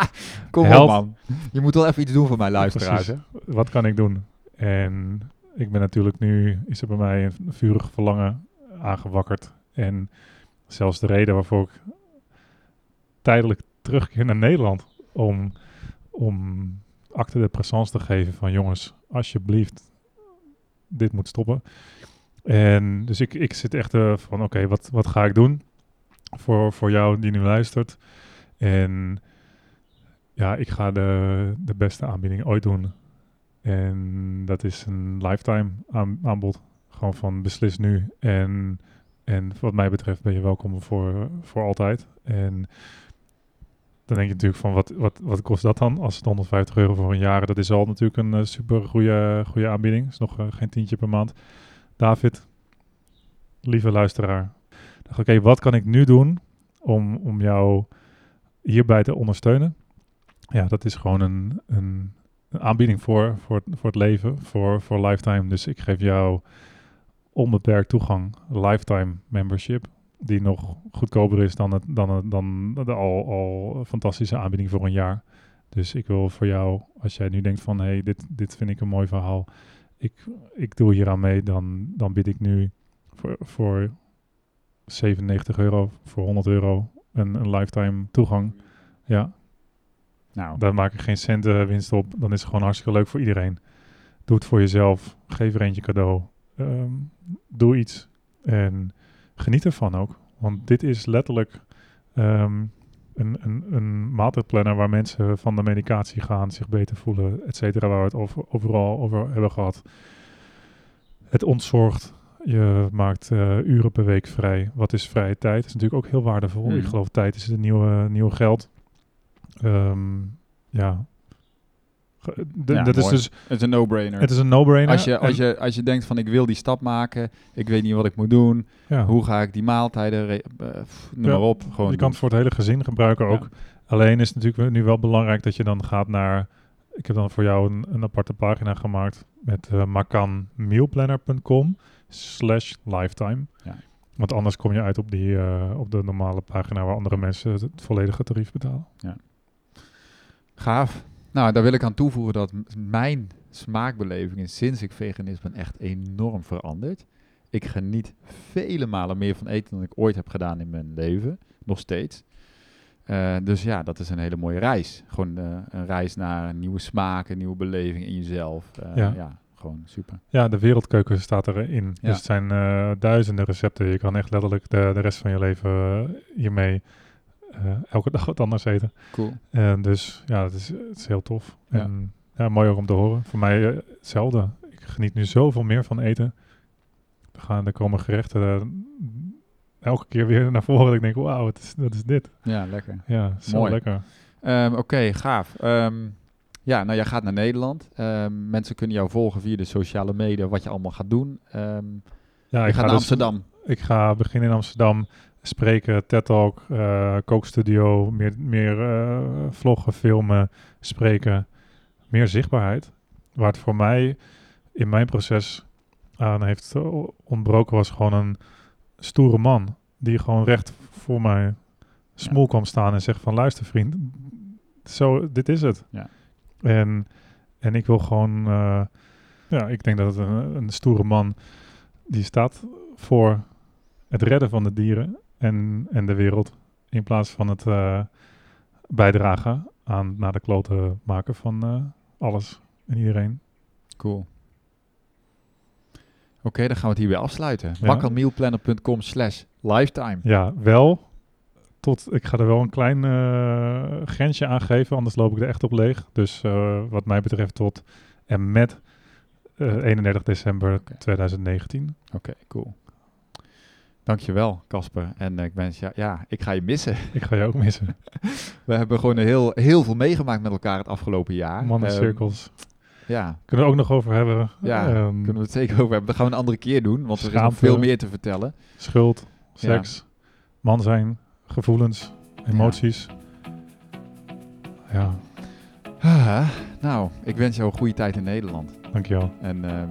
<laughs> Kom Help. op man. Je moet wel even iets doen voor mijn luisteraars. Hè? wat kan ik doen? En ik ben natuurlijk nu, is er bij mij een vurig verlangen aangewakkerd. En zelfs de reden waarvoor ik tijdelijk terugkeer naar Nederland om, om acte de présence te geven van jongens, alsjeblieft, dit moet stoppen. En dus ik, ik zit echt uh, van oké, wat, wat ga ik doen voor, voor jou die nu luistert? En ja, ik ga de, de beste aanbieding ooit doen. En dat is een lifetime aanbod. Gewoon van beslis nu. En, en wat mij betreft ben je welkom voor, voor altijd. En dan denk je natuurlijk van wat, wat, wat kost dat dan? Als het 150 euro voor een jaar, dat is al natuurlijk een uh, super goede, goede aanbieding. is nog uh, geen tientje per maand. David, lieve luisteraar. Dacht oké, wat kan ik nu doen om, om jou hierbij te ondersteunen? Ja, dat is gewoon een, een, een aanbieding voor, voor, voor het leven, voor, voor lifetime. Dus ik geef jou onbeperkt toegang, lifetime membership die nog goedkoper is dan, het, dan, het, dan de al, al fantastische aanbieding voor een jaar. Dus ik wil voor jou, als jij nu denkt van hé, hey, dit, dit vind ik een mooi verhaal, ik, ik doe hier aan mee, dan, dan bied ik nu voor, voor 97 euro, voor 100 euro een, een lifetime toegang. Ja. Nou. Daar maak ik geen cent winst op. Dan is het gewoon hartstikke leuk voor iedereen. Doe het voor jezelf. Geef er eentje cadeau. Ehm, doe iets. En geniet ervan ook. Want dit is letterlijk um, een, een, een maaltijdplanner waar mensen van de medicatie gaan, zich beter voelen, et cetera, waar we het over, overal over hebben gehad. Het ontzorgt. Je maakt uh, uren per week vrij. Wat is vrije tijd? Dat is natuurlijk ook heel waardevol. Ik hmm. geloof tijd is het nieuwe, nieuwe geld. Um, ja, dat is dus, het is een no-brainer. Het is een no-brainer. Als je, als, je, als je denkt van ik wil die stap maken, ik weet niet wat ik moet doen, hoe ga ik die maaltijden, uh, noem maar op. Gewoon je kan het voor het hele gezin gebruiken ook. Alleen is het natuurlijk nu wel belangrijk dat je dan gaat naar, ik heb dan voor jou een, een aparte pagina gemaakt met uh, makanmealplanner.com slash lifetime. Ja. Want anders kom je uit op, die, uh, op de normale pagina waar andere mensen het volledige tarief betalen. Ja. Gaaf. Nou, daar wil ik aan toevoegen dat mijn smaakbeleving sinds ik veganist ben echt enorm veranderd. Ik geniet vele malen meer van eten dan ik ooit heb gedaan in mijn leven. Nog steeds. Uh, dus ja, dat is een hele mooie reis. Gewoon uh, een reis naar nieuwe smaak, een nieuwe beleving in jezelf. Uh, ja. ja. gewoon super. Ja, de wereldkeuken staat erin. Ja. Dus het zijn duizenden recepten. Je kan echt letterlijk de, de rest van je leven hiermee elke <laughs> dag wat anders eten. Cool. En dus ja, het is, het is heel tof. Ja. En ja, mooi ook om te horen. Voor mij uh, hetzelfde. Ik geniet nu zoveel meer van eten. Er, gaan, er komen gerechten uh, elke keer weer <laughs> naar voren. Dat ik denk, wauw, wat is, dit? Ja, lekker. Ja, zo mooi. lekker. Um, Oké, okay, gaaf. Um, ja, nou, jij gaat naar Nederland. Um, mensen kunnen jou volgen via de sociale media, wat je allemaal gaat doen. ja, ik ga naar dus, Amsterdam. Ik ga beginnen in Amsterdam spreken, TED Talk, uh, kookstudio, meer, meer uh, vloggen, filmen, spreken, meer zichtbaarheid. Waar het voor mij in mijn proces aan heeft ontbroken was gewoon een stoere man die gewoon recht voor mij smoel kwam staan en zegt van luister vriend, zo, dit is het. Ja. En, en ik wil gewoon, uh, ja, ik denk dat het een, een stoere man die staat voor het redden van de dieren en, en de wereld. In plaats van het uh, bijdragen aan naar de kloten maken van uh, alles en iedereen. Cool. Oké, dan gaan we het hierbij afsluiten. Ja. slash lifetime. Ja, wel. Tot, ik ga er wel een klein uh, grensje aan geven, anders loop ik er echt op leeg. Dus wat mij betreft tot en met 31 december okay. 2019. Oké, cool. Dankjewel, Casper. En ik ben ja, ja, ik ga je missen. <laughs> Ik ga je ook missen. <laughs> we hebben gewoon heel, heel veel meegemaakt met elkaar het afgelopen jaar. Mannencirkels. Um, ja. Kunnen we ook nog over hebben. Ja, um, kunnen we het zeker over hebben. Dat gaan we een andere keer doen, want er is nog veel meer te vertellen. Schuld, seks, man zijn, gevoelens, emoties. Ja. Ah, nou, ik wens jou een goede tijd in Nederland. Dankjewel. En um,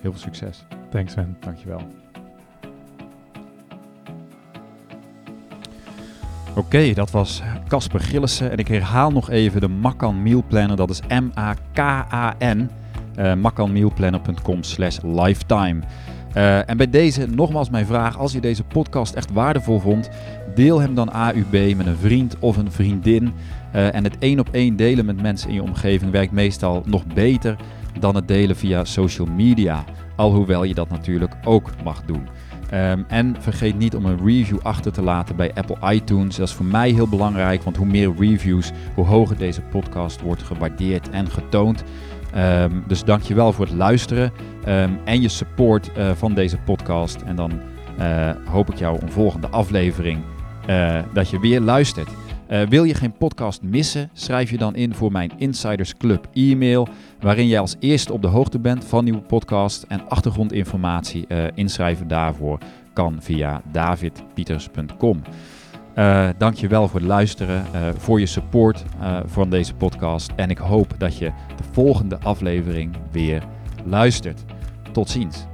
heel veel succes. Thanks, man. Dankjewel. Oké, dat was Casper Gillissen. En ik herhaal nog even de Makan Meal Planner. Dat is M-A-K-A-N. uh, makkanmealplanner.com slash lifetime. Uh, en bij deze nogmaals mijn vraag, als je deze podcast echt waardevol vond, deel hem dan AUB met een vriend of een vriendin. Uh, en het één op één delen met mensen in je omgeving werkt meestal nog beter dan het delen via social media. Alhoewel je dat natuurlijk ook mag doen. Um, en vergeet niet om een review achter te laten bij Apple iTunes. Dat is voor mij heel belangrijk, want hoe meer reviews, hoe hoger deze podcast wordt gewaardeerd en getoond. Um, dus dankjewel voor het luisteren um, en je support uh, van deze podcast. En dan uh, hoop ik jou een volgende aflevering uh, dat je weer luistert. Uh, wil je geen podcast missen? Schrijf je dan in voor mijn Insiders Club e-mail, waarin jij als eerste op de hoogte bent van nieuwe podcasts en achtergrondinformatie. Uh, inschrijven daarvoor kan via davidpieters.com. Uh, Dank je wel voor het luisteren, voor je support van deze podcast. En ik hoop dat je de volgende aflevering weer luistert. Tot ziens.